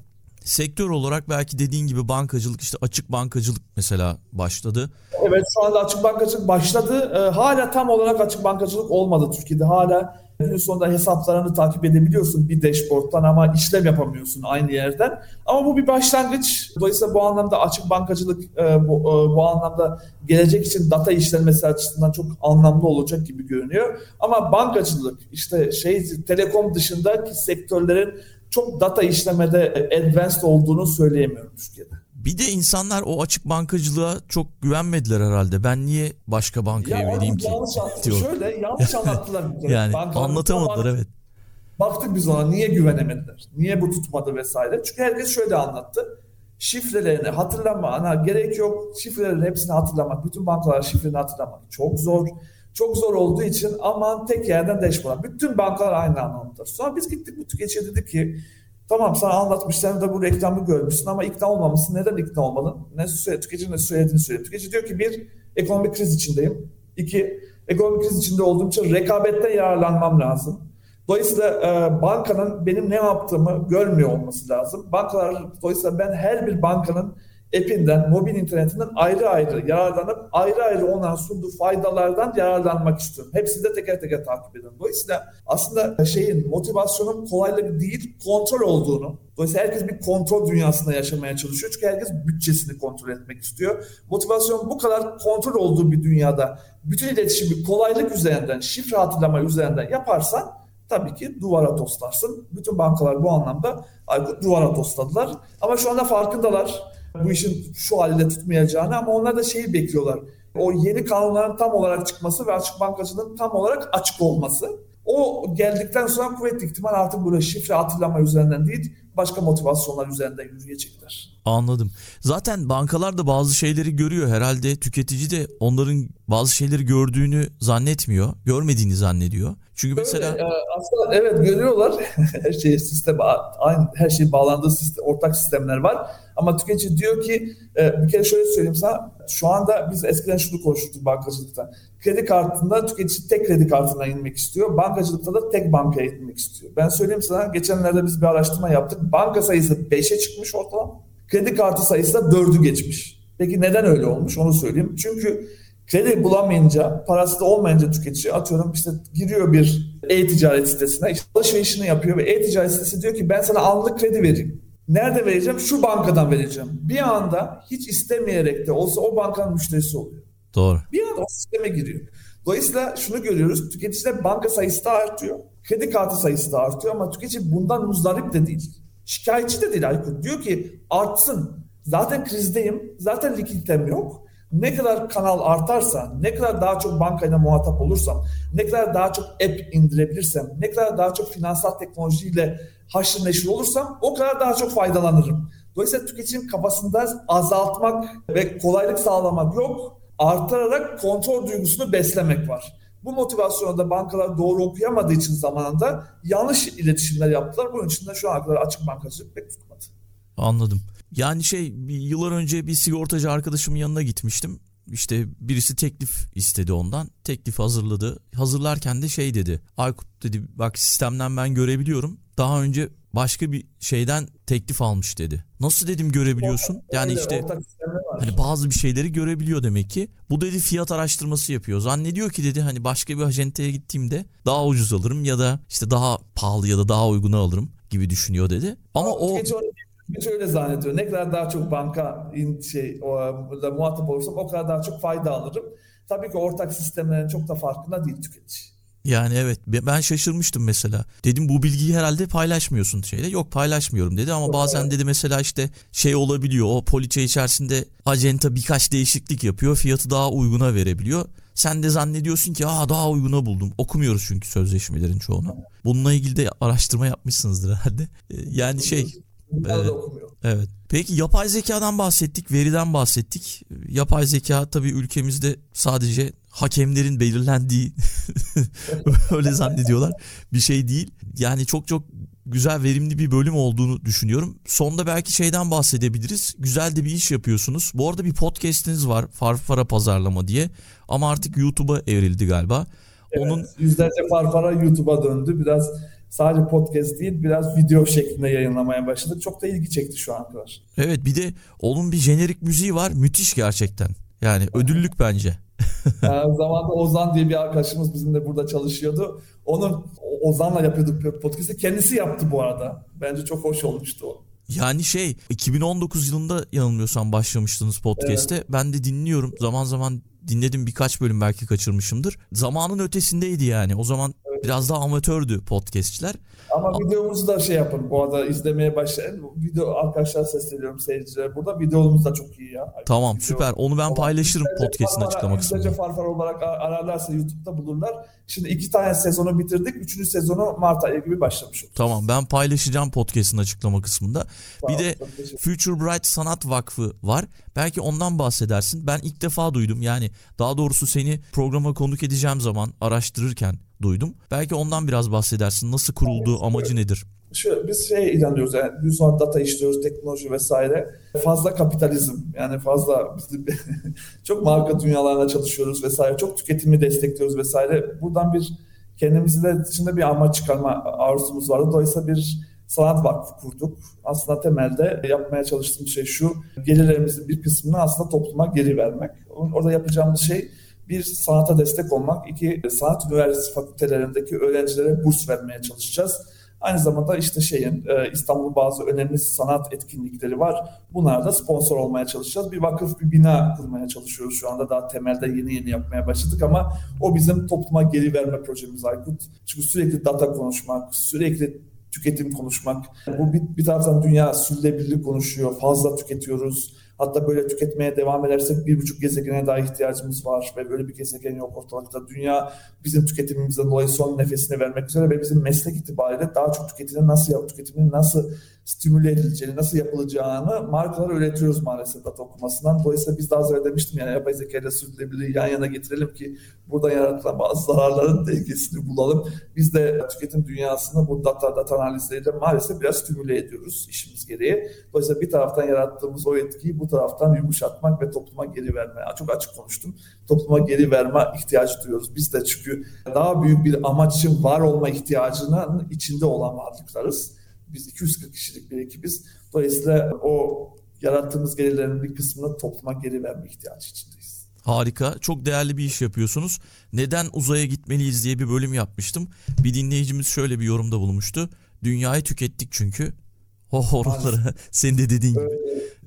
Sektör olarak belki dediğin gibi bankacılık işte açık bankacılık mesela başladı. Evet şu anda açık bankacılık başladı. Ee, hala tam olarak açık bankacılık olmadı Türkiye'de. Hala günün sonunda hesaplarını takip edebiliyorsun bir dashboard'tan ama işlem yapamıyorsun aynı yerden. Ama bu bir başlangıç. Dolayısıyla bu anlamda açık bankacılık e, bu, e, bu anlamda gelecek için data işlenmesi açısından çok anlamlı olacak gibi görünüyor. Ama bankacılık işte şey telekom dışındaki sektörlerin çok data işlemede advanced olduğunu söyleyemiyorum Türkiye'de. Bir de insanlar o açık bankacılığa çok güvenmediler herhalde. Ben niye başka bankaya ya vereyim ki? Yanlış, şöyle yanlış anlattılar. yani Bankalar anlatamadılar evet. Baktık biz ona niye güvenemediler? Niye bu tutmadı vesaire? Çünkü herkes şöyle anlattı. Şifrelerini hatırlama, ana gerek yok. Şifrelerin hepsini hatırlamak, bütün bankalar şifrelerini hatırlamak çok zor. Çok zor olduğu için aman tek yerden dashboard. Bütün bankalar aynı anlamda. Sonra biz gittik bu tüketiciye dedik ki Tamam sana anlatmışlar da bu reklamı görmüşsün ama ikna olmamışsın. Neden ikna olmadın? Ne söyle, tüketicinin ne söylediğini söyle. Tüketici diyor ki bir, ekonomik kriz içindeyim. İki, ekonomik kriz içinde olduğum için rekabette yararlanmam lazım. Dolayısıyla e, bankanın benim ne yaptığımı görmüyor olması lazım. Bankalar, dolayısıyla ben her bir bankanın app'inden, mobil internetinden ayrı ayrı yararlanıp ayrı ayrı ona sunduğu faydalardan yararlanmak istiyorum. Hepsini de teker teker takip ediyorum. Dolayısıyla aslında şeyin motivasyonun kolaylık değil kontrol olduğunu Dolayısıyla herkes bir kontrol dünyasında yaşamaya çalışıyor. Çünkü herkes bütçesini kontrol etmek istiyor. Motivasyon bu kadar kontrol olduğu bir dünyada bütün iletişimi kolaylık üzerinden, şifre hatırlama üzerinden yaparsan tabii ki duvara toslarsın. Bütün bankalar bu anlamda Aykut duvara tosladılar. Ama şu anda farkındalar bu işin şu halde tutmayacağını ama onlar da şeyi bekliyorlar. O yeni kanunların tam olarak çıkması ve açık bankacılığın tam olarak açık olması. O geldikten sonra kuvvetli ihtimal artık böyle şifre hatırlama üzerinden değil başka motivasyonlar üzerinden yürüyecekler. Anladım. Zaten bankalar da bazı şeyleri görüyor. Herhalde tüketici de onların bazı şeyleri gördüğünü zannetmiyor. Görmediğini zannediyor. Çünkü mesela Öyle, aslında evet görüyorlar. her şey sistem aynı her şey bağlandığı sistem, ortak sistemler var. Ama tüketici diyor ki e, bir kere şöyle söyleyeyim sana. Şu anda biz eskiden şunu konuştuk bankacılıkta. Kredi kartında tüketici tek kredi kartına inmek istiyor. Bankacılıkta da tek bankaya inmek istiyor. Ben söyleyeyim sana geçenlerde biz bir araştırma yaptık. Banka sayısı 5'e çıkmış ortalama. Kredi kartı sayısı da 4'ü geçmiş. Peki neden öyle olmuş onu söyleyeyim. Çünkü kredi bulamayınca, parası da olmayınca tüketici atıyorum işte giriyor bir e-ticaret sitesine, işte alışverişini yapıyor ve e-ticaret sitesi diyor ki ben sana anlık kredi vereyim. Nerede vereceğim? Şu bankadan vereceğim. Bir anda hiç istemeyerek de olsa o bankanın müşterisi oluyor. Doğru. Bir anda o sisteme giriyor. Dolayısıyla şunu görüyoruz. Tüketicide banka sayısı da artıyor. Kredi kartı sayısı da artıyor ama tüketici bundan muzdarip de değil. Şikayetçi de değil Aykut. Diyor ki artsın. Zaten krizdeyim. Zaten likiditem yok. Ne kadar kanal artarsa, ne kadar daha çok bankayla muhatap olursam, ne kadar daha çok app indirebilirsem, ne kadar daha çok finansal teknolojiyle haşır neşir olursam o kadar daha çok faydalanırım. Dolayısıyla tüketicinin kafasında azaltmak ve kolaylık sağlamak yok. Artırarak kontrol duygusunu beslemek var. Bu motivasyonu da bankalar doğru okuyamadığı için zamanında yanlış iletişimler yaptılar. Bunun için de şu ana kadar açık bankacılık pek tutmadı. Anladım. Yani şey yıllar önce bir sigortacı arkadaşımın yanına gitmiştim. İşte birisi teklif istedi ondan. Teklif hazırladı. Hazırlarken de şey dedi. Aykut dedi bak sistemden ben görebiliyorum. Daha önce başka bir şeyden teklif almış dedi. Nasıl dedim görebiliyorsun? Yani işte hani bazı bir şeyleri görebiliyor demek ki. Bu dedi fiyat araştırması yapıyor. Zannediyor ki dedi hani başka bir ajenteye gittiğimde daha ucuz alırım ya da işte daha pahalı ya da daha uyguna alırım gibi düşünüyor dedi. Ama o Tüketici öyle- zannediyor. Ne kadar daha çok banka in- şey o, da muhatap olursam o kadar daha çok fayda alırım. Tabii ki ortak sistemlerin çok da farkında değil tüketici. Yani evet be- ben şaşırmıştım mesela. Dedim bu bilgiyi herhalde paylaşmıyorsun şeyle. Yok paylaşmıyorum dedi ama bazen dedi mesela işte şey olabiliyor. O poliçe içerisinde acenta birkaç değişiklik yapıyor. Fiyatı daha uyguna verebiliyor. Sen de zannediyorsun ki aa daha uyguna buldum. Okumuyoruz çünkü sözleşmelerin çoğunu. Bununla ilgili de araştırma yapmışsınızdır herhalde. Ee, Yani şey Da okumuyor. Evet. Peki yapay zekadan bahsettik, veriden bahsettik. Yapay zeka tabii ülkemizde sadece hakemlerin belirlendiği öyle zannediyorlar bir şey değil. Yani çok çok güzel verimli bir bölüm olduğunu düşünüyorum. Sonda belki şeyden bahsedebiliriz. Güzel de bir iş yapıyorsunuz. Bu arada bir podcast'iniz var. Farfara Pazarlama diye. Ama artık YouTube'a evrildi galiba. Onun Evet, yüzlerce farfara YouTube'a döndü. Biraz sadece podcast değil, biraz video şeklinde yayınlamaya başladık. Çok da ilgi çekti şu ana kadar. evet bir de onun bir jenerik müziği var. Müthiş gerçekten. Yani ödüllük bence. Yani zamanında Ozan diye bir arkadaşımız bizimle burada çalışıyordu. Onun O- Ozan'la yapıyorduk podcast'i. Kendisi yaptı bu arada. Bence çok hoş olmuştu o. Yani şey 2019 yılında yanılmıyorsam başlamıştınız podcast'te. Ben de dinliyorum. Zaman zaman dinledim birkaç bölüm belki kaçırmışımdır. Zamanın ötesindeydi yani. O zaman biraz daha amatördü podcastçiler. Ama videomuzu da şey yapın. Bu arada izlemeye başlayın. Video arkadaşlar sesleniyorum seyircilere. Burada videomuz da çok iyi ya. Tamam Video- süper. Onu ben paylaşırım Yüzlerce podcast'in farfara- açıklama kısmında. farfar olarak ar- ararlarsa YouTube'da bulurlar. Şimdi iki tane sezonu bitirdik. Üçüncü sezonu Mart ayı gibi başlamış olduk. Tamam ben paylaşacağım podcast'in açıklama kısmında. Sağ Bir de Future Bright Sanat Vakfı var. Belki ondan bahsedersin. Ben ilk defa duydum. Yani daha doğrusu seni programa konuk edeceğim zaman araştırırken duydum. Belki ondan biraz bahsedersin. Nasıl kurulduğu, amacı nedir? Şu, biz şey inanıyoruz yani sonra data işliyoruz, teknoloji vesaire. Fazla kapitalizm yani fazla bizim çok marka dünyalarına çalışıyoruz vesaire. Çok tüketimi destekliyoruz vesaire. Buradan bir kendimizi de içinde bir amaç çıkarma arzumuz vardı. Dolayısıyla bir sanat vakfı kurduk. Aslında temelde yapmaya çalıştığımız şey şu. Gelirlerimizin bir kısmını aslında topluma geri vermek. Orada yapacağımız şey bir sanata destek olmak, iki sanat üniversitesi fakültelerindeki öğrencilere burs vermeye çalışacağız. Aynı zamanda işte şeyin e, İstanbul'un bazı önemli sanat etkinlikleri var. Bunlara da sponsor olmaya çalışacağız. Bir vakıf, bir bina kurmaya çalışıyoruz şu anda. Daha temelde yeni yeni yapmaya başladık ama o bizim topluma geri verme projemiz Aykut. Çünkü sürekli data konuşmak, sürekli tüketim konuşmak. Bu bir, bir taraftan dünya sürdürülebilirlik konuşuyor. Fazla tüketiyoruz. Hatta böyle tüketmeye devam edersek bir buçuk gezegene daha ihtiyacımız var ve böyle bir gezegen yok ortalıkta. Dünya bizim tüketimimizden dolayı son nefesini vermek üzere ve bizim meslek itibariyle daha çok tüketimi nasıl yap, tüketiminin nasıl stimüle edileceğini, nasıl yapılacağını markalara öğretiyoruz maalesef data okumasından. Dolayısıyla biz az önce demiştim yani yapay zeka ile sürdürülebilirliği yan yana getirelim ki buradan yaratılan bazı zararların dengesini bulalım. Biz de tüketim dünyasını bu data, data analizleriyle maalesef biraz stimüle ediyoruz işimiz gereği. Dolayısıyla bir taraftan yarattığımız o etkiyi bu taraftan yumuşatmak ve topluma geri verme. Çok açık konuştum. Topluma geri verme ihtiyacı duyuyoruz. Biz de çünkü daha büyük bir amaç için var olma ihtiyacının içinde olan varlıklarız. Biz 240 kişilik bir ekibiz. Dolayısıyla o yarattığımız gelirlerin bir kısmını topluma geri verme ihtiyacı içindeyiz. Harika. Çok değerli bir iş yapıyorsunuz. Neden uzaya gitmeliyiz diye bir bölüm yapmıştım. Bir dinleyicimiz şöyle bir yorumda bulmuştu. Dünyayı tükettik çünkü. O oralara senin de dediğin gibi.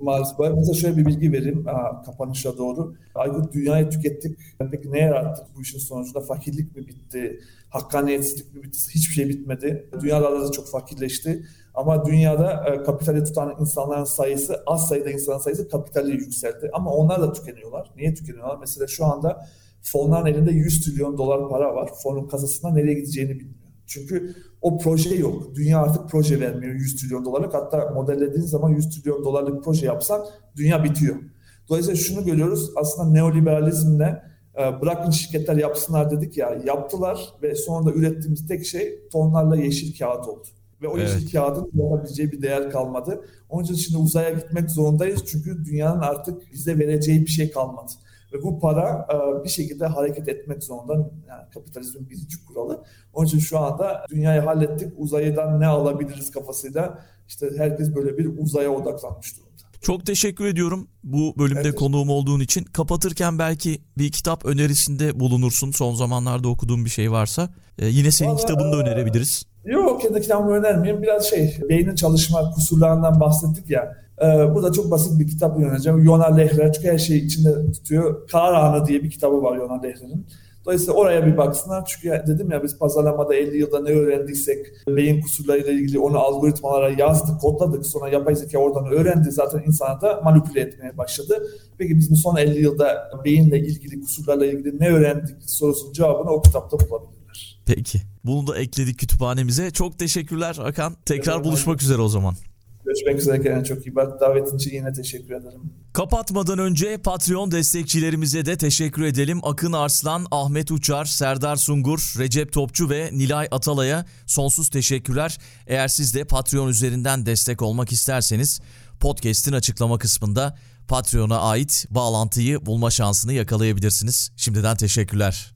Maalesef. Ben mesela şöyle bir bilgi vereyim aa, kapanışa doğru. Aykut dünyayı tükettik. Peki ne yarattık bu işin sonucunda? Fakirlik mi bitti? Hakkaniyetsizlik mi bitti? Hiçbir şey bitmedi. Dünyalarda da çok fakirleşti. Ama dünyada e, kapitali tutan insanların sayısı, az sayıda insanın sayısı kapitali yükseldi. Ama onlar da tükeniyorlar. Niye tükeniyorlar? Mesela şu anda fonların elinde 100 trilyon dolar para var. Fonun kasasına nereye gideceğini bilmiyor. Çünkü o proje yok. Dünya artık proje vermiyor 100 trilyon dolarlık. Hatta modellediğin zaman 100 trilyon dolarlık proje yapsan dünya bitiyor. Dolayısıyla şunu görüyoruz. Aslında neoliberalizmle e, bırakın şirketler yapsınlar dedik ya yaptılar ve sonra da ürettiğimiz tek şey tonlarla yeşil kağıt oldu. Ve o Evet. yeşil kağıdın yapabileceği bir değer kalmadı. Onun için şimdi uzaya gitmek zorundayız. Çünkü dünyanın artık bize vereceği bir şey kalmadı. Ve bu para e, bir şekilde hareket etmek zorunda. Yani kapitalizmin birinci kuralı. Onun için şu anda dünyayı hallettik. Uzaydan ne alabiliriz kafasıyla işte herkes böyle bir uzaya odaklanmış durumda. Çok teşekkür ediyorum bu bölümde Evet. konuğum olduğun için. Kapatırken belki bir kitap önerisinde bulunursun. Son zamanlarda okuduğum bir şey varsa. Ee, yine senin Vallahi, kitabını da önerebiliriz. Yok kendi kitabımı önermeyeyim. Biraz şey beynin çalışma kusurlarından bahsettik ya. Ee, burada çok basit bir kitap önereceğim. Yona Lehrer çünkü her şeyi içinde tutuyor. Karar Anı diye bir kitabı var Yona Lehrer'in. Dolayısıyla oraya bir baksınlar. Çünkü ya- dedim ya biz pazarlamada 50 yılda ne öğrendiysek beyin kusurlarıyla ilgili onu algoritmalara yazdık, kodladık. Sonra yapay zeka oradan öğrendi. Zaten insana da manipüle etmeye başladı. Peki biz bu son 50 yılda beyinle ilgili kusurlarla ilgili ne öğrendik sorusunun cevabını o kitapta bulabilirler. Peki. Bunu da ekledik kütüphanemize. Çok teşekkürler Hakan. Tekrar Evet, buluşmak üzere o zaman. Görüşmek üzere kendine çok iyi bak. Davetin için yine teşekkür ederim. Kapatmadan önce Patreon destekçilerimize de teşekkür edelim. Akın Arslan, Ahmet Uçar, Serdar Sungur, Recep Topçu ve Nilay Atalay'a sonsuz teşekkürler. Eğer siz de Patreon üzerinden destek olmak isterseniz podcast'in açıklama kısmında Patreon'a ait bağlantıyı bulma şansını yakalayabilirsiniz. Şimdiden teşekkürler.